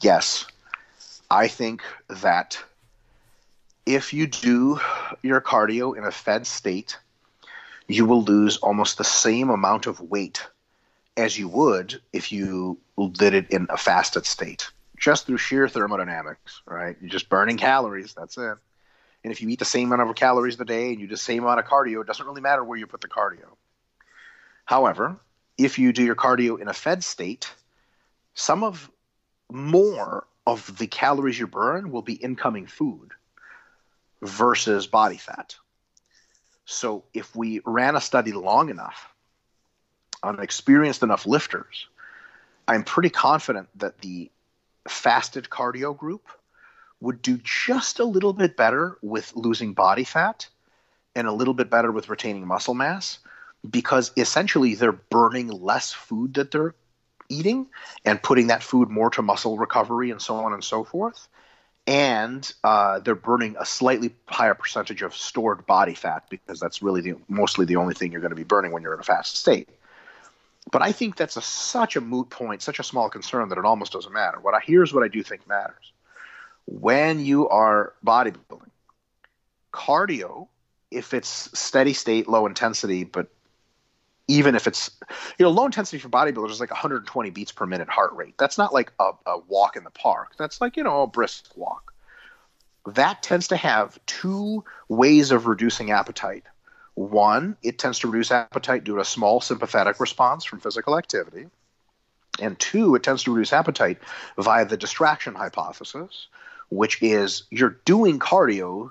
Yes, I think that if you do your cardio in a fed state you will lose almost the same amount of weight as you would if you did it in a fasted state, just through sheer thermodynamics, right? You're just burning calories, that's it. And if you eat the same amount of calories a day and you do the same amount of cardio, it doesn't really matter where you put the cardio. However, if you do your cardio in a fed state, some of more of the calories you burn will be incoming food versus body fat. So if we ran a study long enough on experienced enough lifters, I'm pretty confident that the fasted cardio group would do just a little bit better with losing body fat and a little bit better with retaining muscle mass because essentially they're burning less food that they're eating and putting that food more to muscle recovery and so on and so forth and uh, they're burning a slightly higher percentage of stored body fat because that's really the, mostly the only thing you're going to be burning when you're in a fast state. But I think that's a, such a moot point, such a small concern that it almost doesn't matter. What I here's what I do think matters: when you are bodybuilding, cardio, if it's steady state, low intensity, but even if it's you know low intensity for bodybuilders is like 120 beats per minute heart rate. That's not like a, a walk in the park. That's like you know a brisk walk. That tends to have two ways of reducing appetite. One it tends to reduce appetite due to a small sympathetic response from physical activity. And two it tends to reduce appetite via the distraction hypothesis which is you're doing cardio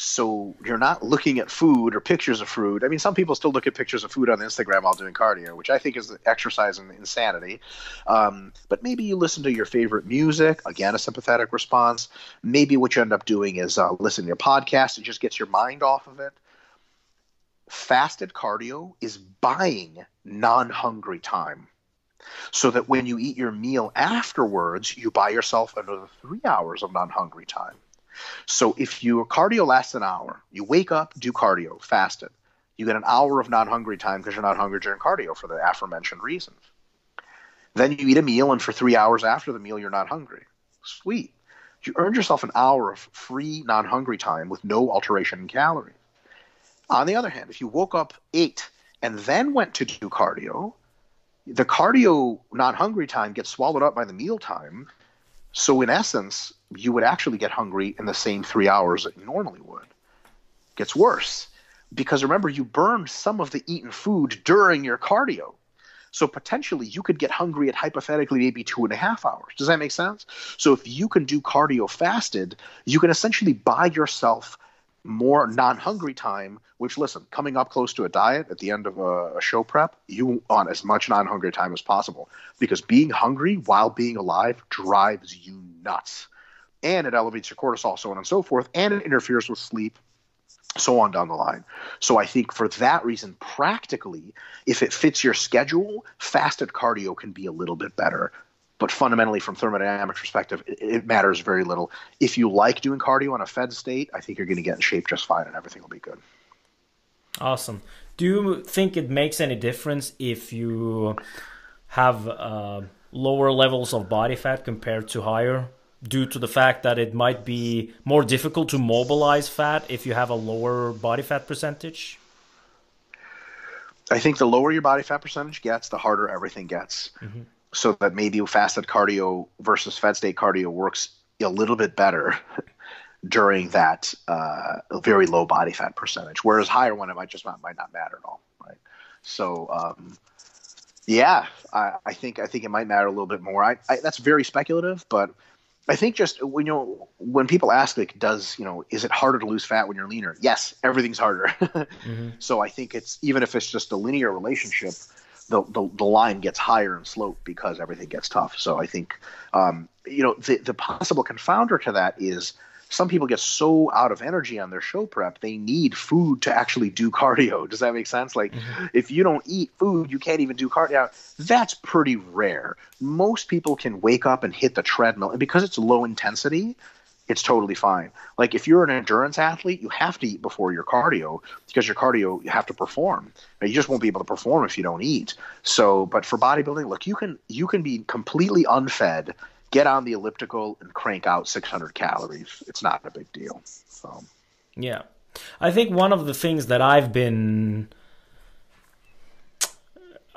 so you're not looking at food or pictures of food. I mean, some people still look at pictures of food on Instagram while doing cardio, which I think is exercise and insanity. Um, but maybe you listen to your favorite music, again, a sympathetic response. Maybe what you end up doing is uh, listening to a podcast. It just gets your mind off of it. Fasted cardio is buying non hungry time so that when you eat your meal afterwards, you buy yourself another three hours of non hungry time. So if your cardio lasts an hour, you wake up, do cardio, fasted. You get an hour of non-hungry time because you're not hungry during cardio for the aforementioned reasons. Then you eat a meal, and for three hours after the meal, you're not hungry. Sweet. You earned yourself an hour of free non-hungry time with no alteration in calories. On the other hand, if you woke up, ate, and then went to do cardio, the cardio non-hungry time gets swallowed up by the meal time. So in essence, you would actually get hungry in the same three hours that you normally would. It gets worse because remember, you burned some of the eaten food during your cardio. So potentially you could get hungry at hypothetically maybe two and a half hours. Does that make sense? So if you can do cardio fasted, you can essentially buy yourself more non-hungry time which listen coming up close to a diet at the end of a, a, show prep you want as much non-hungry time as possible because being hungry while being alive drives you nuts and it elevates your cortisol, so on and so forth, and it interferes with sleep, so on down the line. So I think for that reason, practically, if it fits your schedule, fasted cardio can be a little bit better. But fundamentally, from thermodynamic perspective, it, it matters very little. If you like doing cardio on a fed state, I think you're going to get in shape just fine, and everything will be good. Awesome. Do you think it makes any difference if you have uh, lower levels of body fat compared to higher? Due to the fact that it might be more difficult to mobilize fat if you have a lower body fat percentage? I think the lower your body fat percentage gets, the harder everything gets. Mm-hmm. So that maybe fasted cardio versus fed state cardio works a little bit better *laughs* during that uh, very low body fat percentage, whereas higher one it might just not, might not matter at all, right? So um, yeah, I, I, think I think it might matter a little bit more. I, I, that's very speculative, but I think just when you know when people ask like, does you know is it harder to lose fat when you're leaner? Yes, everything's harder. *laughs* mm-hmm. So I think it's even if it's just a linear relationship, the, the, the line gets higher in slope because everything gets tough. So I think um, you know the the possible confounder to that is some people get so out of energy on their show prep they need food to actually do *laughs* cardio. Does that make sense? Like mm-hmm. if you don't eat food you can't even do cardio. That's pretty rare. Most people can wake up and hit the treadmill and because it's low intensity it's totally fine. Like if you're an endurance athlete you have to eat before your cardio because your cardio you have to perform. You just won't be able to perform if you don't eat. So but for bodybuilding look you can you can be completely unfed get on the elliptical and crank out 600 calories. It's not a big deal. So. Yeah. I think one of the things that I've been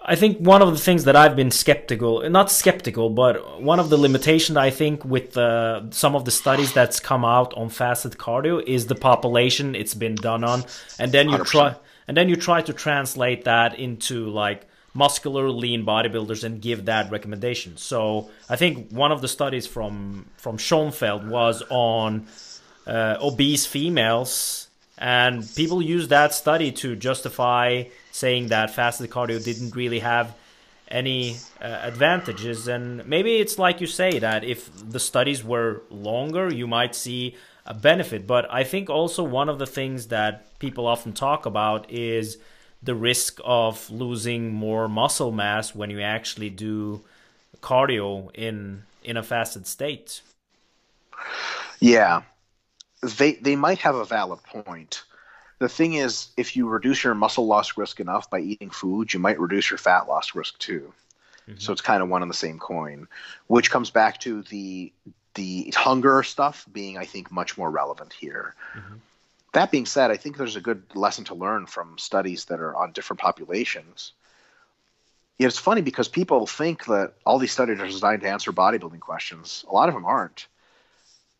I think one of the things that I've been skeptical, not skeptical, but one of the limitations I think with uh, some of the studies that's come out on fasted cardio is the population it's been done on, and then you 100%. try and then you try to translate that into like muscular lean bodybuilders and give that recommendation. So I think one of the studies from from Schoenfeld was on uh, obese females, and people use that study to justify saying that fasted cardio didn't really have any uh, advantages. And maybe it's like you say that if the studies were longer, you might see a benefit. But I think also one of the things that people often talk about is the risk of losing more muscle mass when you actually do cardio in in a fasted state. Yeah. They they might have a valid point. The thing is if you reduce your muscle loss risk enough by eating food, you might reduce your fat loss risk too. Mm-hmm. So it's kind of one and the same coin, which comes back to the the hunger stuff being I think much more relevant here. Mm-hmm that being said, I think there's a good lesson to learn from studies that are on different populations. it's funny because people think that all these studies are designed to answer bodybuilding questions. A lot of them aren't.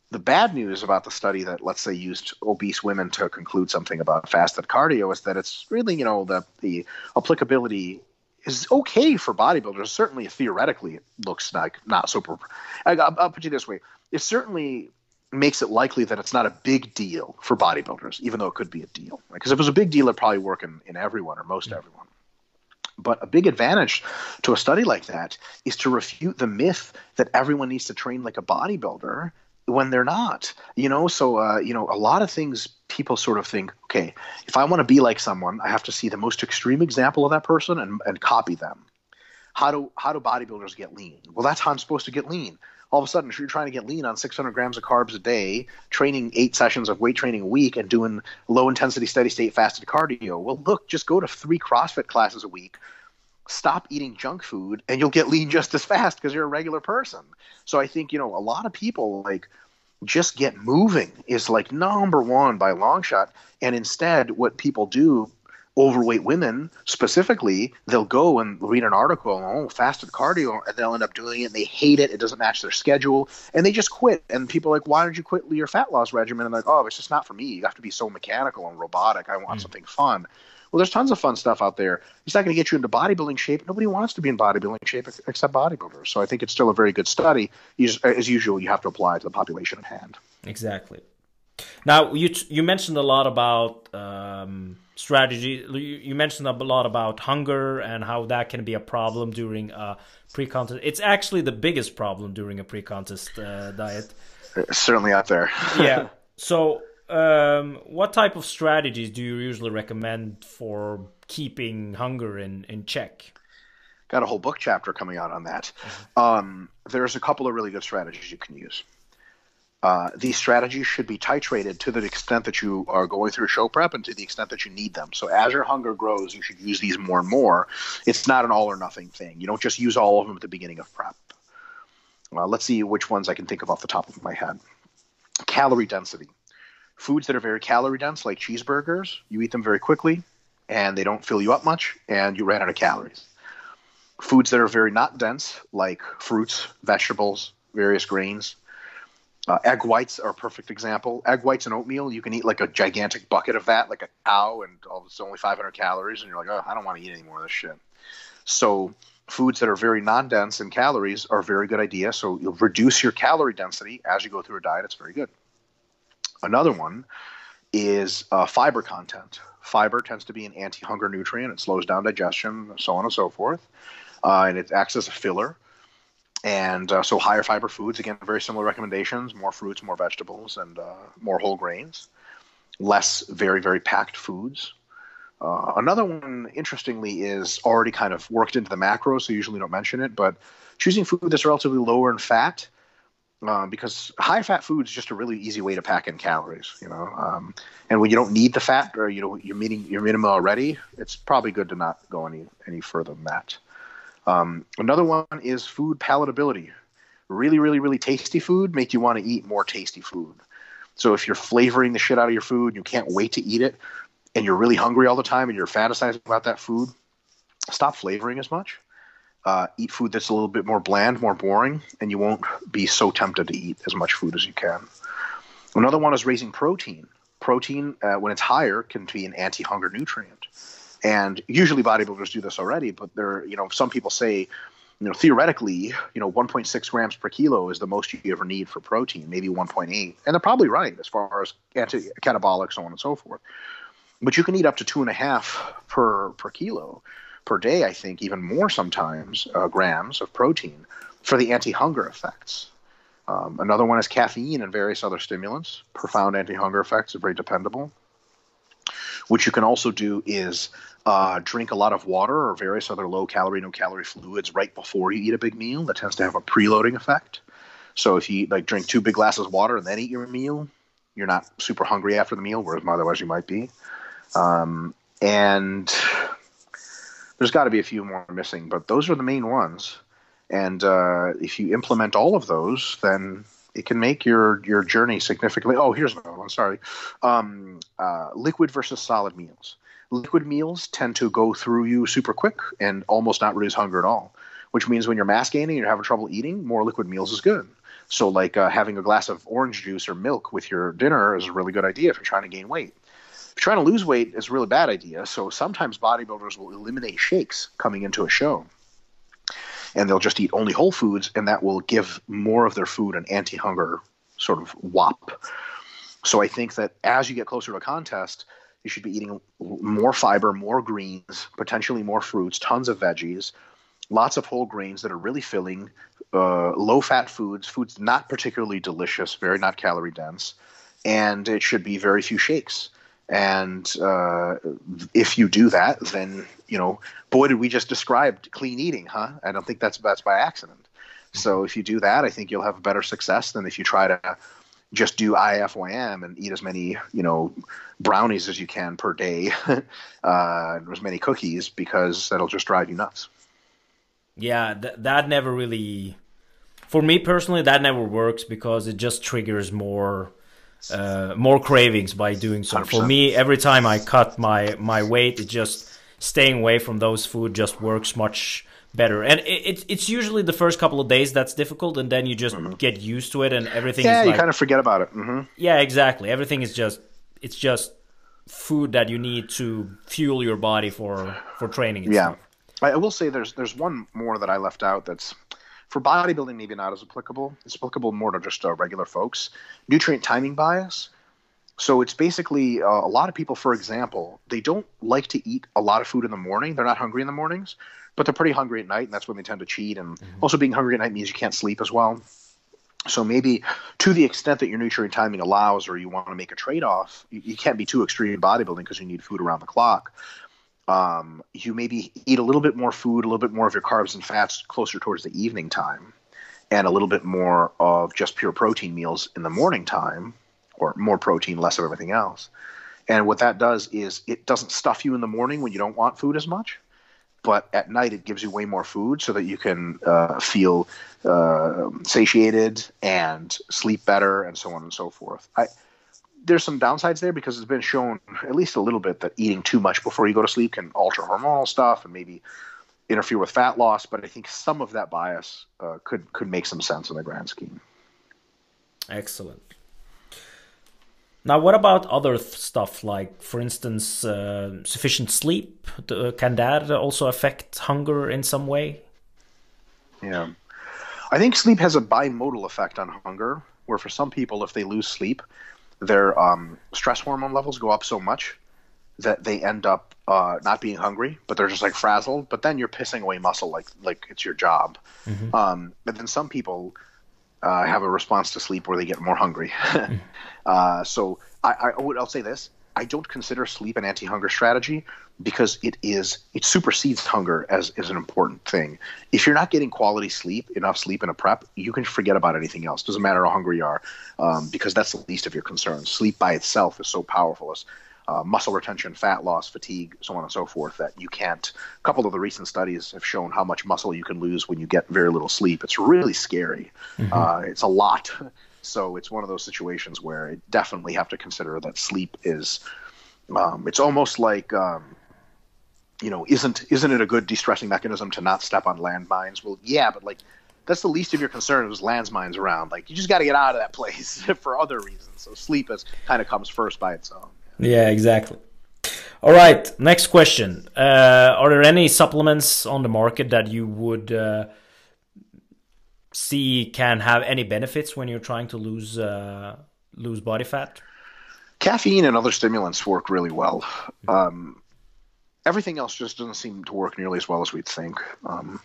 The bad news about the study that, let's say, used obese women to conclude something about fasted cardio is that it's really, you know, the, the applicability is okay for bodybuilders. Certainly, theoretically, it looks like not super. I'll, I'll put you this way: it certainly makes it likely that it's not a big deal for bodybuilders, even though it could be a deal. Because if it was a big deal, it'd probably work in, in everyone or most everyone. But a big advantage to a study like that is to refute the myth that everyone needs to train like a bodybuilder when they're not. You know, so uh, you know, a lot of things people sort of think, okay, if I want to be like someone, I have to see the most extreme example of that person and, and copy them. How do how do bodybuilders get lean? Well, that's how I'm supposed to get lean all of a sudden, if you're trying to get lean on 600 grams of carbs a day, training eight sessions of weight training a week, and doing low intensity, steady state fasted cardio, well, look, just go to three CrossFit classes a week. Stop eating junk food, and you'll get lean just as fast because you're a regular person. So I think you know a lot of people like just get moving is like number one by long shot. And instead, what people do overweight women specifically, they'll go and read an article, oh, fasted cardio, and they'll end up doing it. And they hate it. It doesn't match their schedule, and they just quit. And people are like, why did you quit your fat loss regimen? And they're like, oh, it's just not for me. You have to be so mechanical and robotic. I want mm. something fun. Well, there's tons of fun stuff out there. It's not going to get you into bodybuilding shape. Nobody wants to be in bodybuilding shape except bodybuilders. So I think it's still a very good study. As usual, you have to apply to the population at hand. Exactly. Now you you mentioned a lot about um, strategy. You mentioned a lot about hunger and how that can be a problem during a pre-contest. It's actually the biggest problem during a pre-contest uh, diet. It's certainly out there. *laughs* yeah. So, um, what type of strategies do you usually recommend for keeping hunger in in check? Got a whole book chapter coming out on that. Mm-hmm. Um, there's a couple of really good strategies you can use. Uh, these strategies should be titrated to the extent that you are going through show prep and to the extent that you need them. So as your hunger grows, you should use these more and more. It's not an all or nothing thing. You don't just use all of them at the beginning of prep. Uh, let's see which ones I can think of off the top of my head. Calorie density. Foods that are very calorie dense, like cheeseburgers, you eat them very quickly and they don't fill you up much and you ran out of calories. Foods that are very not dense, like fruits, vegetables, various grains, uh, egg whites are a perfect example. Egg whites and oatmeal, you can eat like a gigantic bucket of that, like a cow, and it's only 500 calories, and you're like, oh, I don't want to eat any more of this shit. So foods that are very non-dense in calories are a very good idea. So you'll reduce your calorie density as you go through a diet. It's very good. Another one is uh, fiber content. Fiber tends to be an anti-hunger nutrient. It slows down digestion, so on and so forth, uh, and it acts as a filler and uh, so higher fiber foods again very similar recommendations more fruits more vegetables and uh, more whole grains less very very packed foods uh, another one interestingly is already kind of worked into the macros so usually don't mention it but choosing food that's relatively lower in fat uh, because high fat food is just a really easy way to pack in calories, you know. Um, and when you don't need the fat or you know you're meeting your minimum already, it's probably good to not go any any further than that. Um, another one is food palatability. Really, really, really tasty food make you want to eat more tasty food. So if you're flavoring the shit out of your food, you can't wait to eat it, and you're really hungry all the time, and you're fantasizing about that food, stop flavoring as much. Uh, eat food that's a little bit more bland, more boring, and you won't be so tempted to eat as much food as you can. Another one is raising protein. Protein, uh, when it's higher, can be an anti-hunger nutrient. And usually bodybuilders do this already, but there, you know, some people say, you know, theoretically, you know, 1.6 grams per kilo is the most you ever need for protein, maybe 1.8, and they're probably right as far as anti-catabolic, so on and so forth. But you can eat up to two and a half per per kilo per day. I think even more sometimes uh, grams of protein for the anti-hunger effects. Um, another one is caffeine and various other stimulants. Profound anti-hunger effects are very dependable. What you can also do is uh, drink a lot of water or various other low calorie, no calorie fluids right before you eat a big meal. That tends to have a preloading effect. So if you like drink two big glasses of water and then eat your meal, you're not super hungry after the meal, whereas otherwise you might be. Um, and there's got to be a few more missing, but those are the main ones. And uh, if you implement all of those, then it can make your your journey significantly. Oh, here's another one. Sorry, um, uh, liquid versus solid meals. liquid meals tend to go through you super quick and almost not reduce hunger at all. Which means when you're mass gaining you're having trouble eating, more liquid meals is good. So, like uh, having a glass of orange juice or milk with your dinner is a really good idea if you're trying to gain weight. If you're trying to lose weight, it's a really bad idea. So, sometimes bodybuilders will eliminate shakes coming into a show. And they'll just eat only whole foods, and that will give more of their food an anti hunger sort of wop. So, I think that as you get closer to a contest, you should be eating more fiber, more greens, potentially more fruits, tons of veggies, lots of whole grains that are really filling, uh, low fat foods, foods not particularly delicious, very not calorie dense, and it should be very few shakes. And uh, if you do that, then you know, boy, did we just describe clean eating, huh? I don't think that's that's by accident. So if you do that, I think you'll have a better success than if you try to just do IFYM and eat as many, you know, brownies as you can per day, *laughs* uh, as many cookies, because that'll just drive you nuts. Yeah, th- that never really for me personally, that never works because it just triggers more uh, more cravings by doing so. 100%. For me, every time I cut my my weight, it just staying away from those food just works much better. And it, it, it's usually the first couple of days that's difficult, and then you just mm-hmm. get used to it, and everything. Yeah, you like, kind of forget about it. Mm-hmm. Yeah, exactly. Everything is just it's just food that you need to fuel your body for for training. yeah, stuff. I will say there's there's one more that I left out that's for bodybuilding, maybe not as applicable. It's applicable more to just uh, regular folks. Nutrient timing bias. So it's basically uh, a lot of people, for example, they don't like to eat a lot of food in the morning. They're not hungry in the mornings, but they're pretty hungry at night, and that's when they tend to cheat. And mm-hmm. also, being hungry at night means you can't sleep as well. So maybe to the extent that your nutrient timing allows, or you want to make a trade-off, you, you can't be too extreme in bodybuilding because you need food around the clock um, you maybe eat a little bit more food, a little bit more of your carbs and fats closer towards the evening time, and a little bit more of just pure protein meals in the morning time, or more protein, less of everything else. And what that does is it doesn't stuff you in the morning when you don't want food as much, but at night it gives you way more food so that you can uh, feel uh, satiated and sleep better and so on and so forth. I, there's some downsides there because it's been shown at least a little bit that eating too much before you go to sleep can alter hormonal stuff and maybe interfere with fat loss. But I think some of that bias uh, could could make some sense in the grand scheme. Excellent. Now, what about other stuff like, for instance, uh, sufficient sleep? Can that also affect hunger in some way? Yeah. I think sleep has a bimodal effect on hunger, where for some people, if they lose sleep, their um, stress hormone levels go up so much that they end up uh, not being hungry, but they're just like frazzled. But then you're pissing away muscle like like it's your job. Mm-hmm. Um, but then some people uh, have a response to sleep where they get more hungry. *laughs* mm-hmm. uh, so I, I would I'll say this: I don't consider sleep an anti-hunger strategy because it is it supersedes hunger as, is an important thing. If you're not getting quality sleep, enough sleep in a prep, you can forget about anything else. Doesn't matter how hungry you are, um, because that's the least of your concerns. Sleep by itself is so powerful as uh, muscle retention, fat loss, fatigue, so on and so forth, that you can't. A couple of the recent studies have shown how much muscle you can lose when you get very little sleep. It's really scary. Mm-hmm. Uh, it's a lot. So it's one of those situations where I definitely have to consider that sleep is. Um, it's almost like um, you know, isn't isn't it a good de-stressing mechanism to not step on landmines? Well, yeah, but like that's the least of your concern is landmines around. Like you just got to get out of that place *laughs* for other reasons. So sleep is kind of comes first by its own. Yeah, exactly. All right, next question. Uh, are there any supplements on the market that you would uh, see can have any benefits when you're trying to lose uh, lose body fat? Caffeine and other stimulants work really well. Um, everything else just doesn't seem to work nearly as well as we'd think. Um,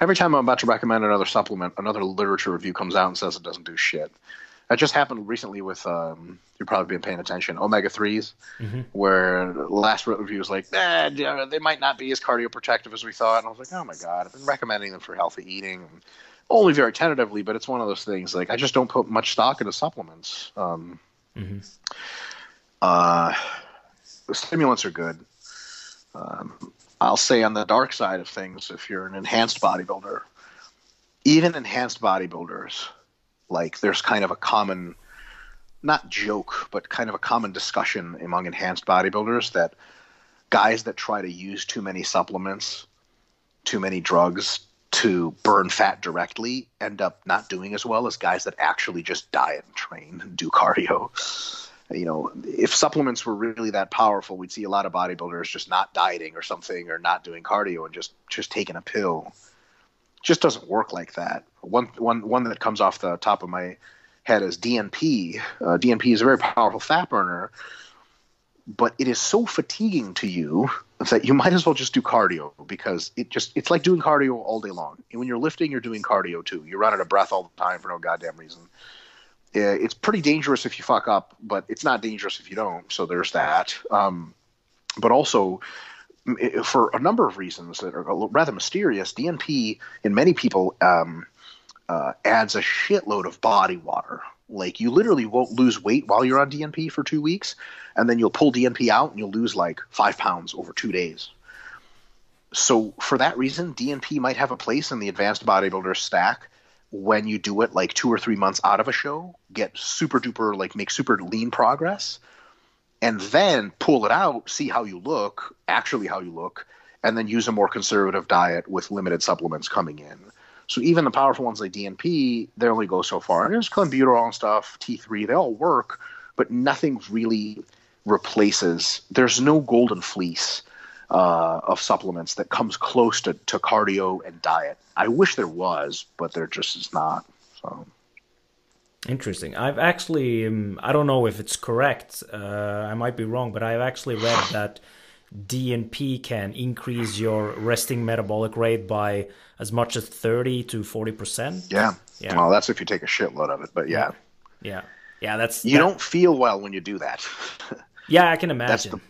every time I'm about to recommend another supplement, another literature review comes out and says it doesn't do shit. That just happened recently with um, you've probably been paying attention omega 3s mm-hmm. where last review was like, eh, they might not be as cardioprotective as we thought. And I was like, oh my god, I've been recommending them for healthy eating. And only very tentatively, but it's one of those things. Like I just don't put much stock into supplements. Um, mm-hmm. uh, the stimulants are good. Um, I'll say on the dark side of things, if you're an enhanced bodybuilder, even enhanced bodybuilders, like there's kind of a common, not joke, but kind of a common discussion among enhanced bodybuilders that guys that try to use too many supplements, too many drugs to burn fat directly end up not doing as well as guys that actually just diet and train and do cardio. You know, if supplements were really that powerful, we'd see a lot of bodybuilders just not dieting or something or not doing cardio and just just taking a pill. Just doesn't work like that. One one one that comes off the top of my head is DNP. Uh, DNP is a very powerful fat burner, but it is so fatiguing to you that you might as well just do cardio because it just it's like doing cardio all day long. And when you're lifting, you're doing cardio too. You're running a breath all the time for no goddamn reason. It's pretty dangerous if you fuck up, but it's not dangerous if you don't. So there's that. Um, but also, for a number of reasons that are rather mysterious, DNP in many people um, uh, adds a shitload of body water. Like you literally won't lose weight while you're on DNP for two weeks, and then you'll pull DNP out and you'll lose like five pounds over two days. So for that reason, DNP might have a place in the advanced bodybuilder stack when you do it like two or three months out of a show, get super duper like make super lean progress, and then pull it out, see how you look, actually how you look, and then use a more conservative diet with limited supplements coming in. So even the powerful ones like DNP, they only go so far. And there's clenbuterol and stuff, T3, they all work, but nothing really replaces. There's no golden fleece uh, of supplements that comes close to, to cardio and diet. I wish there was, but there just is not. So. Interesting. I've actually, um, I don't know if it's correct. Uh, I might be wrong, but I've actually read that DNP can increase your resting metabolic rate by as much as 30 to 40%. Yeah. Yeah. Well, that's if you take a shitload of it, but yeah. Yeah. Yeah, that's You that... don't feel well when you do that. *laughs* yeah, I can imagine. That's the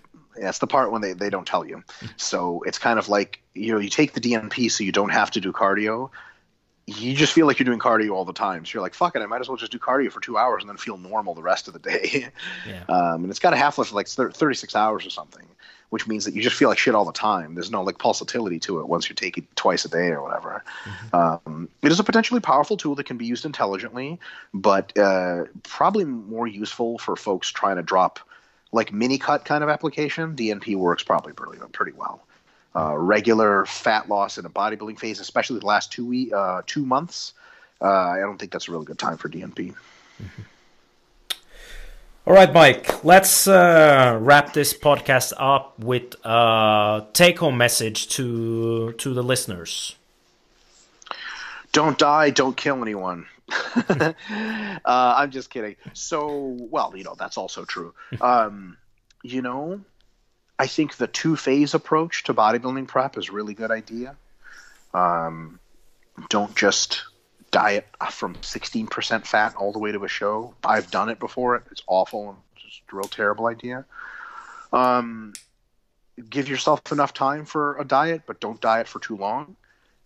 that's the part when they, they don't tell you. *laughs* So it's kind of like you know you take the DNP so you don't have to do cardio. You just feel like you're doing cardio all the time. So you're like, fuck it, I might as well just do cardio for two hours and then feel normal the rest of the day. Yeah. *laughs* Um, and it's got a half life of like 36 hours or something which means that you just feel like shit all the time. There's no like pulsatility to it once you take it twice a day or whatever. Mm-hmm. Um, it is a potentially powerful tool that can be used intelligently, but uh, probably more useful for folks trying to drop like mini cut kind of application. DNP works probably pretty, pretty well. Uh, regular fat loss in a bodybuilding phase, especially the last two we, uh, two months, uh, I don't think that's a really good time for DNP. Mm-hmm. All right, Mike, let's uh, wrap this podcast up with a take home message to, to the listeners. Don't die, don't kill anyone. *laughs* uh, I'm just kidding. So, well, you know, that's also true. Um, you know, I think the two phase approach to bodybuilding prep is a really good idea. Um, don't just diet from 16% fat all the way to a show. I've done it before. It's awful. and just a real terrible idea. Um, give yourself enough time for a diet, but don't diet for too long.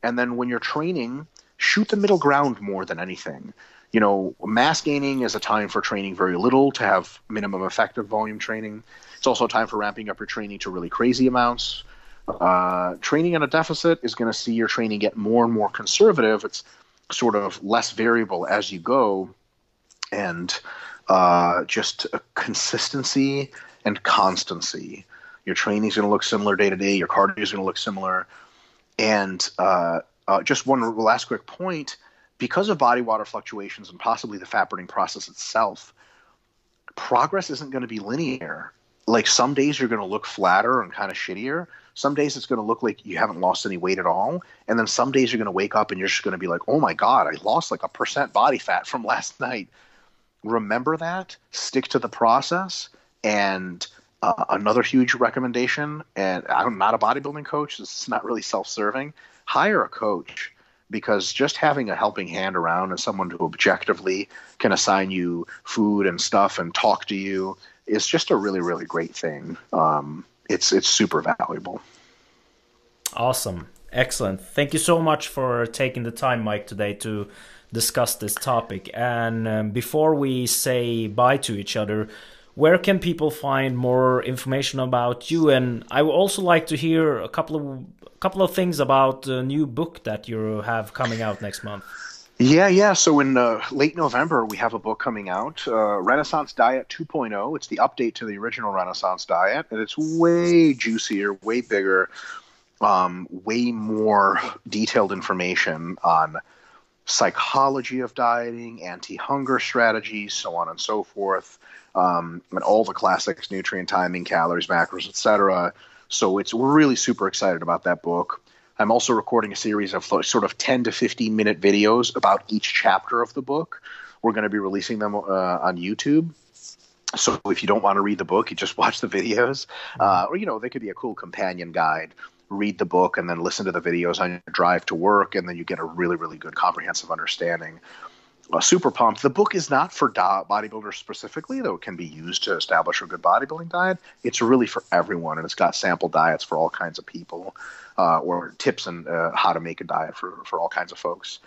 And then when you're training, shoot the middle ground more than anything. You know, mass gaining is a time for training very little to have minimum effective volume training. It's also a time for ramping up your training to really crazy amounts. Uh, training at a deficit is going to see your training get more and more conservative. It's sort of less variable as you go, and uh, just consistency and constancy. Your training is going to look similar day to day. Your cardio is going to look similar, and uh, uh, just one last quick point: because of body water fluctuations and possibly the fat burning process itself, progress isn't going to be linear. Like some days you're going to look flatter and kind of shittier, some days it's going to look like you haven't lost any weight at all. And then some days you're going to wake up and you're just going to be like, oh my God, I lost like a percent body fat from *laughs* last night. Remember that, stick to the process. And uh, another huge recommendation, and I'm not a bodybuilding coach, this is not really self serving, hire a coach because just having a helping hand around and someone who objectively can assign you food and stuff and talk to you is just a really, really great thing. Um, it's it's super valuable. Awesome. Excellent. Thank you so much for taking the time, Mike, today to discuss this topic. And um, before we say bye to each other, where can people find more information about you? And I would also like to hear a couple of a couple of things about the new book that you have coming out next month. Yeah, yeah. So in uh, late November, we have a book coming out, uh, Renaissance Diet 2.0. It's the update to the original Renaissance Diet, and it's way juicier, way bigger, um, way more detailed information on psychology of dieting, anti-hunger strategies, so on and so forth, um, and all the classics: nutrient timing, calories, macros, etc. So it's we're really super excited about that book. I'm also recording a series of sort of 10 to 15 minute videos about each chapter of the book. We're going to be releasing them uh, on YouTube. So if you don't want to read the book, you just *laughs* watch the videos. Uh, or, you know, they could be a cool companion guide. Read the book and then listen to the videos on your drive to work, and then you get a really, really good comprehensive understanding uh, super pumped. The book is not for bodybuilders specifically, though it can be used to establish a good bodybuilding diet. It's really for everyone, and it's got sample diets for all kinds of people, uh, or tips on uh, how to make a diet for, for all kinds of folks.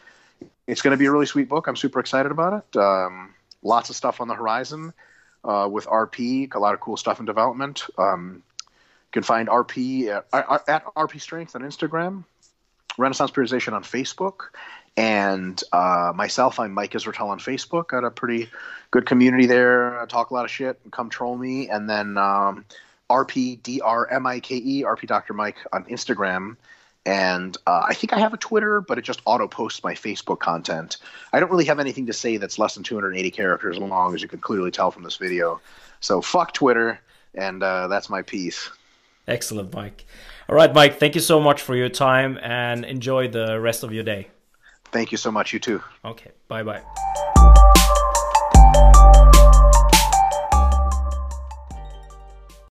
It's going to be a really sweet book. I'm super excited about it. Um, lots of stuff on the horizon uh, with RP, a lot of cool stuff in development. Um, you can find RP at, at RP Strength on Instagram, Renaissance Periodization on Facebook, and uh, myself, I'm Mike Israetel on Facebook. Got a pretty good community there. I talk a lot of shit. and Come troll me. And then um, RPDRMIKE, RP Dr. Mike on Instagram. And uh, I think I have a Twitter, but it just auto posts my Facebook content. I don't really have anything to say that's less than 280 characters long, as you can clearly tell from this video. So fuck Twitter, and uh, that's my piece. Excellent, Mike. All right, Mike, thank you so much for your time and enjoy the rest of your day. Thank you so much. You too. Okay. Bye bye.